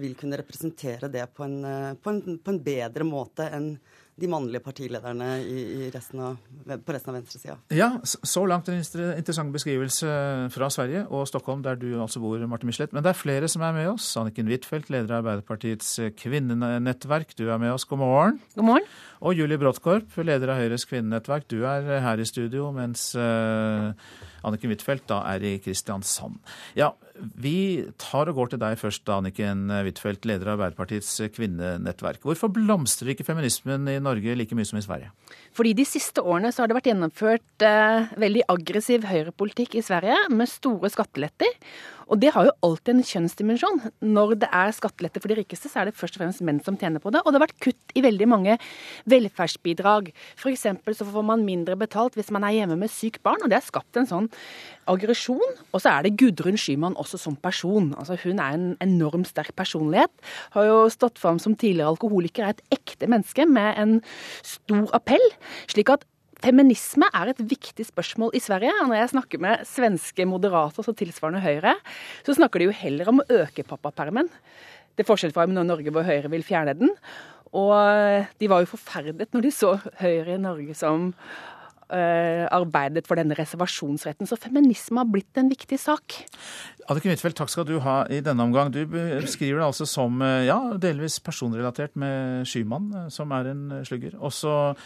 vil kunne representere det på en, på, en, på en, bedre måte enn de mannlige partilederne i, i resten av, på resten av venstresida. Ja, så langt en interessant beskrivelse fra Sverige og Stockholm, der du altså bor, Marte Michelet. Men det er flere som er med oss. Anniken Huitfeldt, leder av Arbeiderpartiets kvinnenettverk, du er med oss. God morgen. God morgen. Og Julie Bråttkorp, leder av Høyres kvinnenettverk, du er her i studio, mens uh, Anniken Huitfeldt da er i Kristiansand. Ja, vi tar og går til deg først, Anniken Huitfeldt, leder av Arbeiderpartiets kvinnenettverk. Hvorfor blomstrer ikke feminismen i Norge like mye som i Sverige? Fordi de siste årene så har det vært gjennomført eh, veldig aggressiv høyrepolitikk i Sverige, med store skatteletter. Og det har jo alltid en kjønnsdimensjon. Når det er skattelette for de rikeste, så er det først og fremst menn som tjener på det. Og det har vært kutt i veldig mange velferdsbidrag. F.eks. så får man mindre betalt hvis man er hjemme med sykt barn, og det har skapt en sånn aggresjon. Og så er det Gudrun Schyman også som person. Altså Hun er en enormt sterk personlighet. Har jo stått fram som tidligere alkoholiker, er et ekte menneske med en stor appell. Slik at Feminisme er et viktig spørsmål i Sverige. Når jeg snakker med svenske moderater som tilsvarende Høyre, så snakker de jo heller om å øke pappapermen. Det er forskjell fra når Norge hvor Høyre vil fjerne den. Og de var jo forferdet når de så Høyre i Norge som uh, arbeidet for denne reservasjonsretten. Så feminisme har blitt en viktig sak. Anniken Huitfeldt, takk skal du ha i denne omgang. Du beskriver det altså som ja, delvis personrelatert med Skymann, som er en slugger. Også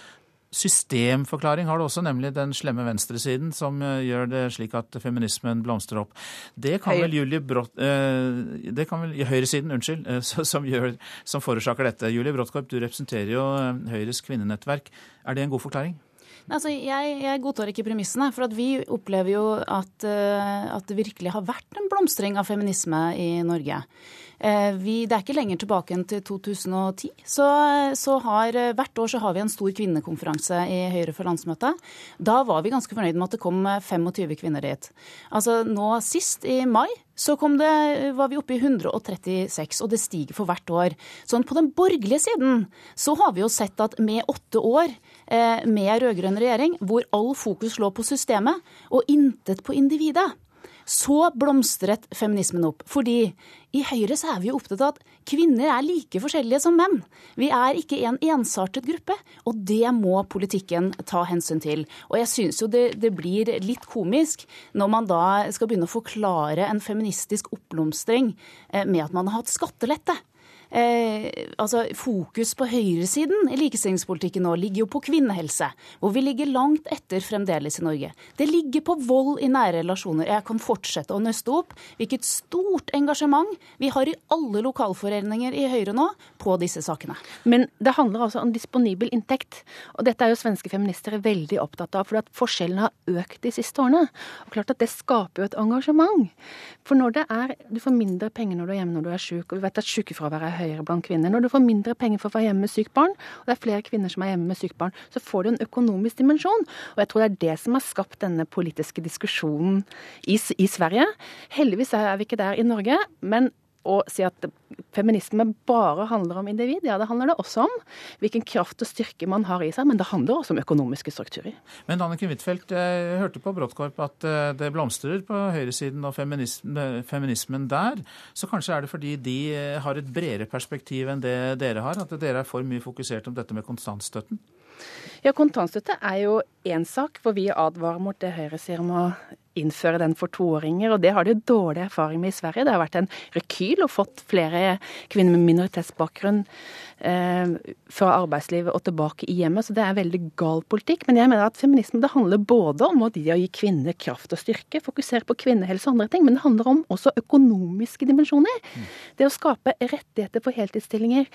systemforklaring har du også, nemlig den slemme venstresiden som eh, gjør det slik at feminismen blomstrer opp. Det kan vel Julie Brott, eh, det kan vel Høyresiden, unnskyld, eh, som, gjør, som forårsaker dette. Julie Brottkorp, du representerer jo Høyres kvinnenettverk. Er det en god forklaring? Altså, jeg, jeg, godtar ikke premissene. For vi opplever jo at, at, det virkelig har vært en blomstring av feminisme i Norge. Eh, vi, det er ikke lenger tilbake enn til 2010. Så, så har, eh, hvert år så har vi en stor kvinnekonferanse i Høyre for landsmøtet. Da var vi ganske fornøyd med at det kom 25 kvinner dit. Altså nå sist, i mai, så det, var vi oppe i 136, og det stiger for hvert år. Sånn på den borgerlige siden så har vi jo sett at med åtte år eh, med rød-grønn regjering, hvor all fokus lå på systemet og intet på individet, så blomstret feminismen opp. Fordi i Høyre så er vi jo opptatt av at kvinner er like forskjellige som menn. Vi er ikke en ensartet gruppe, og det må politikken ta hensyn til. Og jeg syns jo det, det, blir litt komisk når man da skal begynne å forklare en feministisk oppblomstring eh, med at man har hatt skattelette eh, altså Fokus på høyresiden i likestillingspolitikken nå ligger jo på kvinnehelse, hvor vi ligger langt etter fremdeles i Norge. Det ligger på vold i nære relasjoner. Jeg kan fortsette å nøste opp hvilket stort engasjement vi har i alle lokalforeninger i Høyre nå på disse sakene. Men det handler altså om disponibel inntekt, og dette er jo svenske feminister veldig opptatt av, for at forskjellene har økt de siste årene. Og klart at Det skaper jo et engasjement. For når det er, du får mindre penger når du er hjemme når du er syk, og vi vet at sykefraværet er høyere blant kvinner. Når du får mindre penger for å være hjemme med sykt barn, og det er flere kvinner som er hjemme med sykt barn, så får du en økonomisk dimensjon. Og jeg tror det er det som har skapt denne politiske diskusjonen i, i Sverige. Heldigvis er vi ikke der i Norge, men å si at feminisme bare handler om individ. Ja, det handler det også om. Hvilken kraft og styrke man har i seg. Men det handler også om økonomiske strukturer. Men Anniken Huitfeldt, jeg hørte på Bråttkorp at eh, det blomstrer på høyresiden og feminismen der. Så kanskje er det fordi de eh, har et bredere perspektiv enn det dere har? At dere er for mye fokusert om dette med kontantstøtten? Ja, Kontantstøtte er jo én sak, for vi advarer mot det Høyre sier om å innføre den for toåringer, og det har de dårlig erfaring med i Sverige. Det har vært en rekyl og fått flere kvinner med minoritetsbakgrunn eh, fra arbeidslivet og tilbake i hjemmet, så det er veldig gal politikk. Men jeg mener at feminisme det handler både om å gi kvinner kraft og styrke, fokusere på kvinnehelse og andre ting, men det handler om også økonomiske dimensjoner. Mm. Det å skape rettigheter for heltidsstillinger,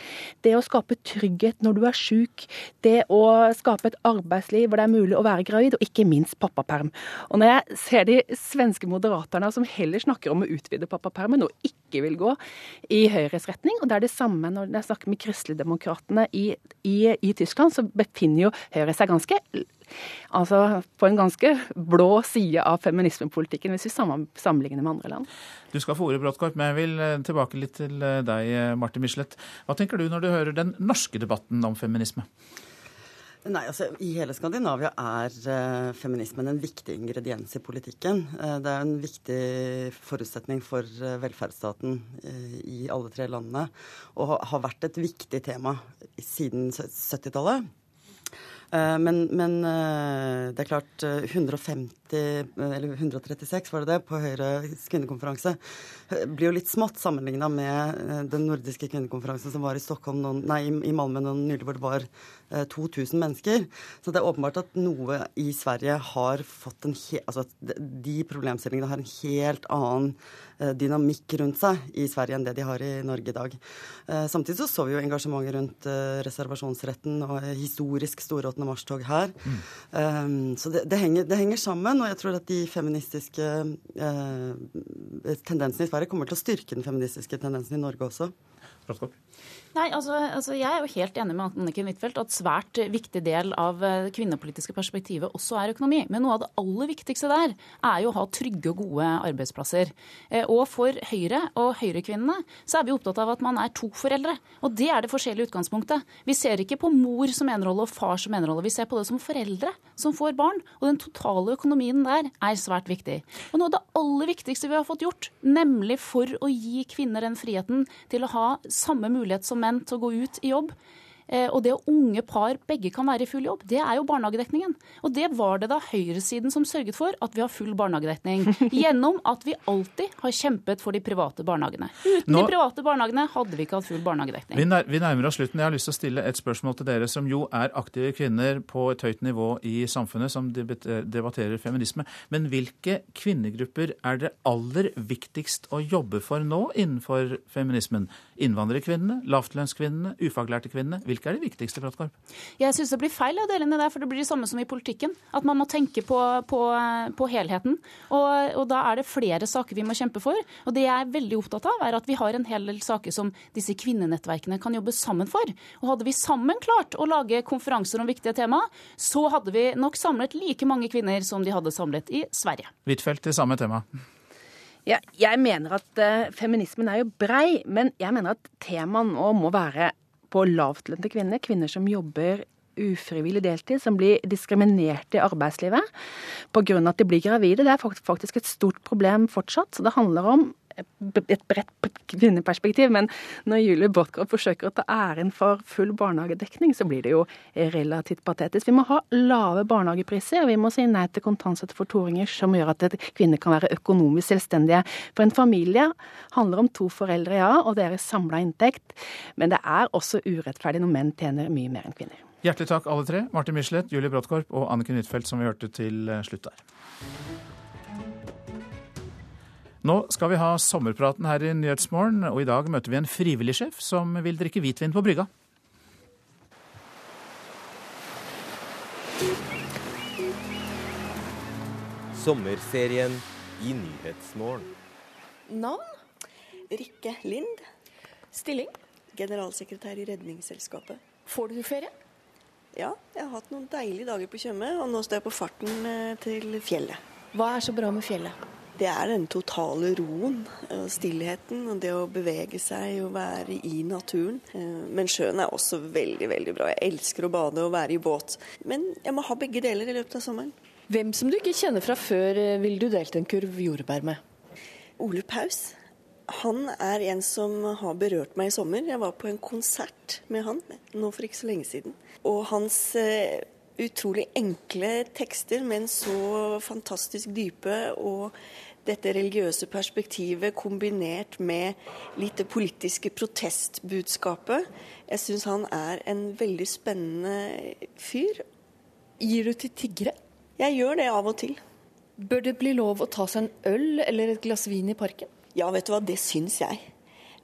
det å skape trygghet når du er sjuk, det å skape et arbeidsliv hvor det er mulig å være gravid, og ikke minst pappaperm. Og når jeg ser svenske moderaterne som heller snakker om å utvide pappapermen og ikke vil gå i Høyres retning, og det er det samme når jeg snakker med kristeligdemokratene i, i, i Tyskland, så befinner jo Høyre seg ganske altså på en ganske blå side av feminismepolitikken, hvis vi sammenligner med andre land. Du skal få ordet, Bråttkorp, men jeg vil eh, tilbake litt til eh, deg, Marte Michelet. Hva tenker du når du hører den norske debatten om feminisme? Nei, altså I hele Skandinavia er eh, feminismen en viktig ingrediens i politikken. Eh, det er en viktig forutsetning for eh, velferdsstaten i alle tre landene. Og har vært et viktig tema siden 70-tallet. Eh, men, men, eh, det er klart 150, eller 136 var det det, på Høyres kvinnekonferanse blir jo litt smått sammenligna med den nordiske kvinnekonferansen som var i Stockholm, noen, nei, i Malmö nylig, hvor det var 2000 mennesker. Så det er åpenbart at noe i Sverige har fått en he, altså De problemstillingene har en helt annen dynamikk rundt seg i Sverige enn det de har i Norge i dag. Samtidig så så vi jo engasjementet rundt reservasjonsretten og historisk store 8. mars-tog her. Mm. Så det, det, henger, det, henger, sammen, og jeg tror at de feministiske eh, tendensene i Sverige kommer til å styrke den feministiske tendensen i Norge også. Nei, altså, altså, Jeg er jo helt enig med Anniken Huitfeldt at svært viktig del av det kvinnepolitiske perspektivet også er økonomi. Men noe av det aller viktigste der er jo å ha trygge og gode arbeidsplasser. Eh, og for Høyre og Høyrekvinnene så er vi opptatt av at man er to foreldre. Og det er det forskjellige utgangspunktet. Vi ser ikke på mor som enerolle og far som enerolle. Vi ser på det som foreldre som får barn. Og den totale økonomien der er svært viktig. Og noe av det aller viktigste vi har fått gjort, nemlig for å gi kvinner den friheten til å ha samme mulighet som menn til å gå ut i jobb. Eh, og det at unge par begge kan være i full jobb, det er jo barnehagedekningen. Og det var det da høyresiden som sørget for at vi har full barnehagedekning. Gjennom at vi alltid har kjempet for de private barnehagene. Uten Nå, de private barnehagene hadde vi ikke hatt full barnehagedekning. Vi, nær, vi, nærmer oss slutten. Jeg har lyst til å stille et spørsmål til dere som jo er aktive kvinner på et høyt nivå i samfunnet, som debatterer feminisme. Men hvilke kvinnegrupper er det aller viktigst å jobbe for nå innenfor feminismen? Innvandrerkvinnene, lavtlønnskvinnene, ufaglærte kvinnene? Hvilke er de viktigste, Brattkorp? Jeg syns det blir feil å dele der, det, for det blir det samme som i politikken. At man må tenke på, på, på helheten. Og, og, da er det flere saker vi må kjempe for. Og det jeg er veldig opptatt av, er at vi har en hel del saker som disse kvinnenettverkene kan jobbe sammen for. Og hadde vi sammen klart å lage konferanser om viktige tema, så hadde vi nok samlet like mange kvinner som de hadde samlet i Sverige. Huitfeldt til samme tema. Ja, jeg mener at uh, feminismen er jo brei, men jeg mener at temaet nå må være på lavtlønte kvinner. Kvinner som jobber ufrivillig deltid, som blir diskriminert i arbeidslivet pga. at de blir gravide. Det er faktisk et stort problem fortsatt. Så det handler om et bredt kvinneperspektiv, men når Julie Brodtkorp forsøker å ta æren for full barnehagedekning, så blir det jo relativt patetisk. Vi må ha lave barnehagepriser, og vi må si nei til kontantstøtte for toåringer, som gjør at kvinner kan være økonomisk selvstendige. For en familie handler om to foreldre, ja, og deres samla inntekt, men det er også urettferdig når menn tjener mye mer enn kvinner. Hjertelig takk alle tre, Martin Michelet, Julie Brodtkorp og Anniken Huitfeldt, som vi hørte til slutt der. Nå skal vi ha sommerpraten her i Nyhetsmorgen, og i dag møter vi en frivillig sjef som vil drikke hvitvin på brygga. Sommerserien i Nyhetsmorgen. Navn? Rikke Lind. Stilling? Generalsekretær i Redningsselskapet. Får du ferie? Ja, jeg har hatt noen deilige dager på Tjøme, og nå står jeg på farten eh, til fjellet. Hva er så bra med fjellet? Det er den totale roen og stillheten og det å bevege seg og være i naturen. Eh, men sjøen er også veldig, veldig bra. Jeg elsker å bade og være i båt. Men jeg må ha begge deler i løpet av sommeren. Hvem som du ikke kjenner fra før, ville vil du delt en kurv jordbær med? Ole Paus. Han er en som har berørt meg i sommer. Jeg var på en konsert med han nå for ikke så lenge siden. Og hans eh, utrolig enkle tekster, men så fantastisk dype. Og dette religiøse perspektivet kombinert med litt det politiske protestbudskapet. Jeg syns han er en veldig spennende fyr. Gir du til tiggere? Jeg gjør det av og til. Bør det bli lov å ta seg en øl eller et glass vin i parken? Ja, vet du hva, det syns jeg.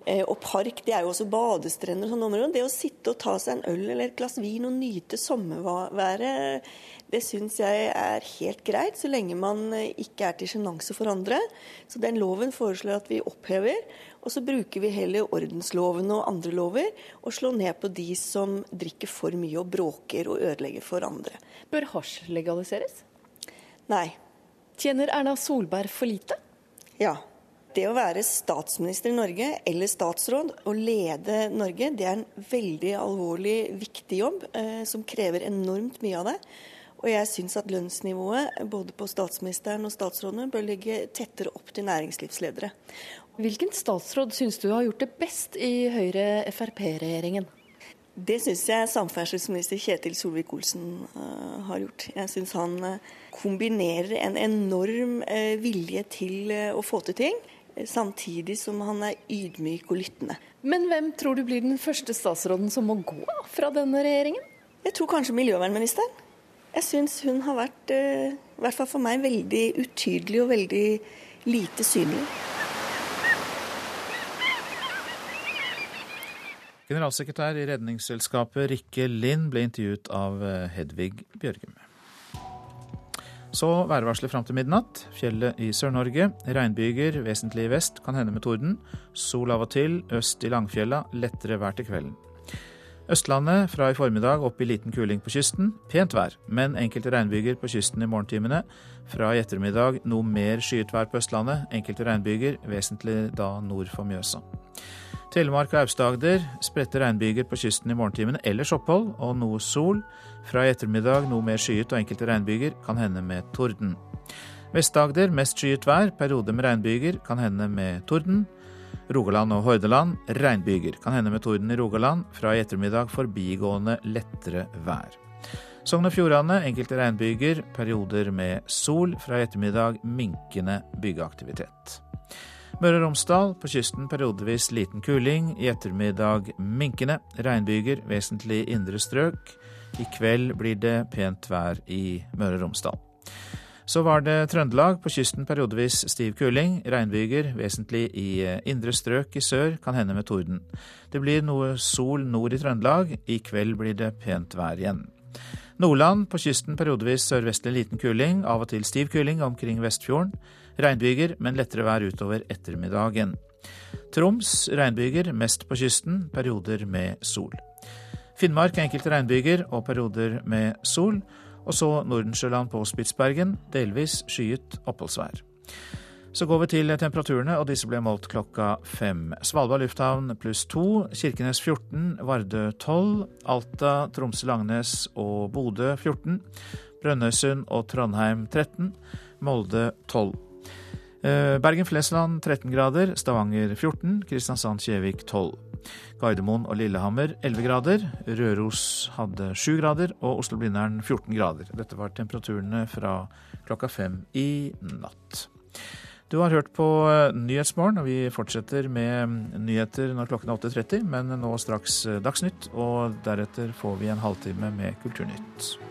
Eh, og park, det er jo også badestrender og sånne områder. Det å sitte og ta seg en øl eller et glass vin og nyte sommerværet, det syns jeg er helt greit, så lenge man eh, ikke er til sjenanse for andre. Så den loven foreslår at vi opphever. Og så bruker vi heller ordensloven og andre lover og slår ned på de som drikker for mye og bråker og ødelegger for andre. Bør hasj legaliseres? Nei. Tjener Erna Solberg for lite? Ja. Det å være statsminister i Norge eller statsråd og lede Norge, det er en veldig alvorlig, viktig jobb eh, som krever enormt mye av det. Og jeg syns at lønnsnivået både på statsministeren og statsrådene bør ligge tettere opp til næringslivsledere. Hvilken statsråd syns du har gjort det best i Høyre-Frp-regjeringen? Det syns jeg samferdselsminister Kjetil Solvik-Olsen uh, har gjort. Jeg syns han uh, kombinerer en enorm uh, vilje til å få til ting, samtidig som han er ydmyk og lyttende. Men hvem tror du blir den første statsråden som må gå fra denne regjeringen? Jeg tror kanskje miljøvernministeren. Jeg syns hun har vært, i hvert fall for meg, veldig utydelig og veldig lite synlig. Generalsekretær i Redningsselskapet Rikke Lind ble intervjuet av eh, Hedvig Bjørgum. Så værvarselet fram til midnatt. Fjellet i Sør-Norge. Regnbyger vesentlig i vest, kan hende med torden. Sol av og til. Øst i Langfjella. Lettere vær til kvelden. Østlandet fra i formiddag opp i liten kuling på kysten. Pent vær, men enkelte regnbyger på kysten i morgentimene. Fra i ettermiddag noe mer skyet vær på Østlandet. Enkelte regnbyger, vesentlig da nord for Mjøsa. Telemark og Aust-Agder spredte regnbyger på kysten i morgentimene, ellers opphold og noe sol. Fra i ettermiddag noe mer skyet og enkelte regnbyger, kan hende med torden. Vest-Agder mest skyet vær, periode med regnbyger, kan hende med torden. Rogaland og Hordaland regnbyger, kan hende med torden i Rogaland. Fra i ettermiddag forbigående lettere vær. Sogn og Fjordane enkelte regnbyger, perioder med sol. Fra i ettermiddag minkende byggeaktivitet. Møre og Romsdal på kysten periodevis liten kuling. I ettermiddag minkende. Regnbyger, vesentlig indre strøk. I kveld blir det pent vær i Møre og Romsdal. Så var det Trøndelag. På kysten periodevis stiv kuling. Regnbyger, vesentlig i eh, indre strøk i sør, kan hende med torden. Det blir noe sol nord i Trøndelag. I kveld blir det pent vær igjen. Nordland på kysten periodevis sørvestlig liten kuling, av og til stiv kuling omkring Vestfjorden. Regnbyger, men lettere vær utover ettermiddagen. Troms regnbyger, mest på kysten, perioder med sol. Finnmark enkelte regnbyger og perioder med sol. Og så Nordensjøland på Spitsbergen, delvis skyet oppholdsvær. Så går vi til temperaturene, og disse ble målt klokka fem. Svalbard lufthavn pluss to, Kirkenes 14, Vardø 12, Alta, Tromsø-Langnes og Bodø 14, Brønnøysund og Trondheim 13, Molde 12. Eh, Bergen-Flesland 13 grader, Stavanger 14, Kristiansand-Kjevik 12. Gardermoen og Lillehammer 11 grader, Røros hadde 7 grader og Oslo-Blindern 14 grader. Dette var temperaturene fra klokka fem i natt. Du har hørt på eh, Nyhetsmorgen, og vi fortsetter med nyheter når klokken er 8.30, men nå straks eh, Dagsnytt, og deretter får vi en halvtime med Kulturnytt.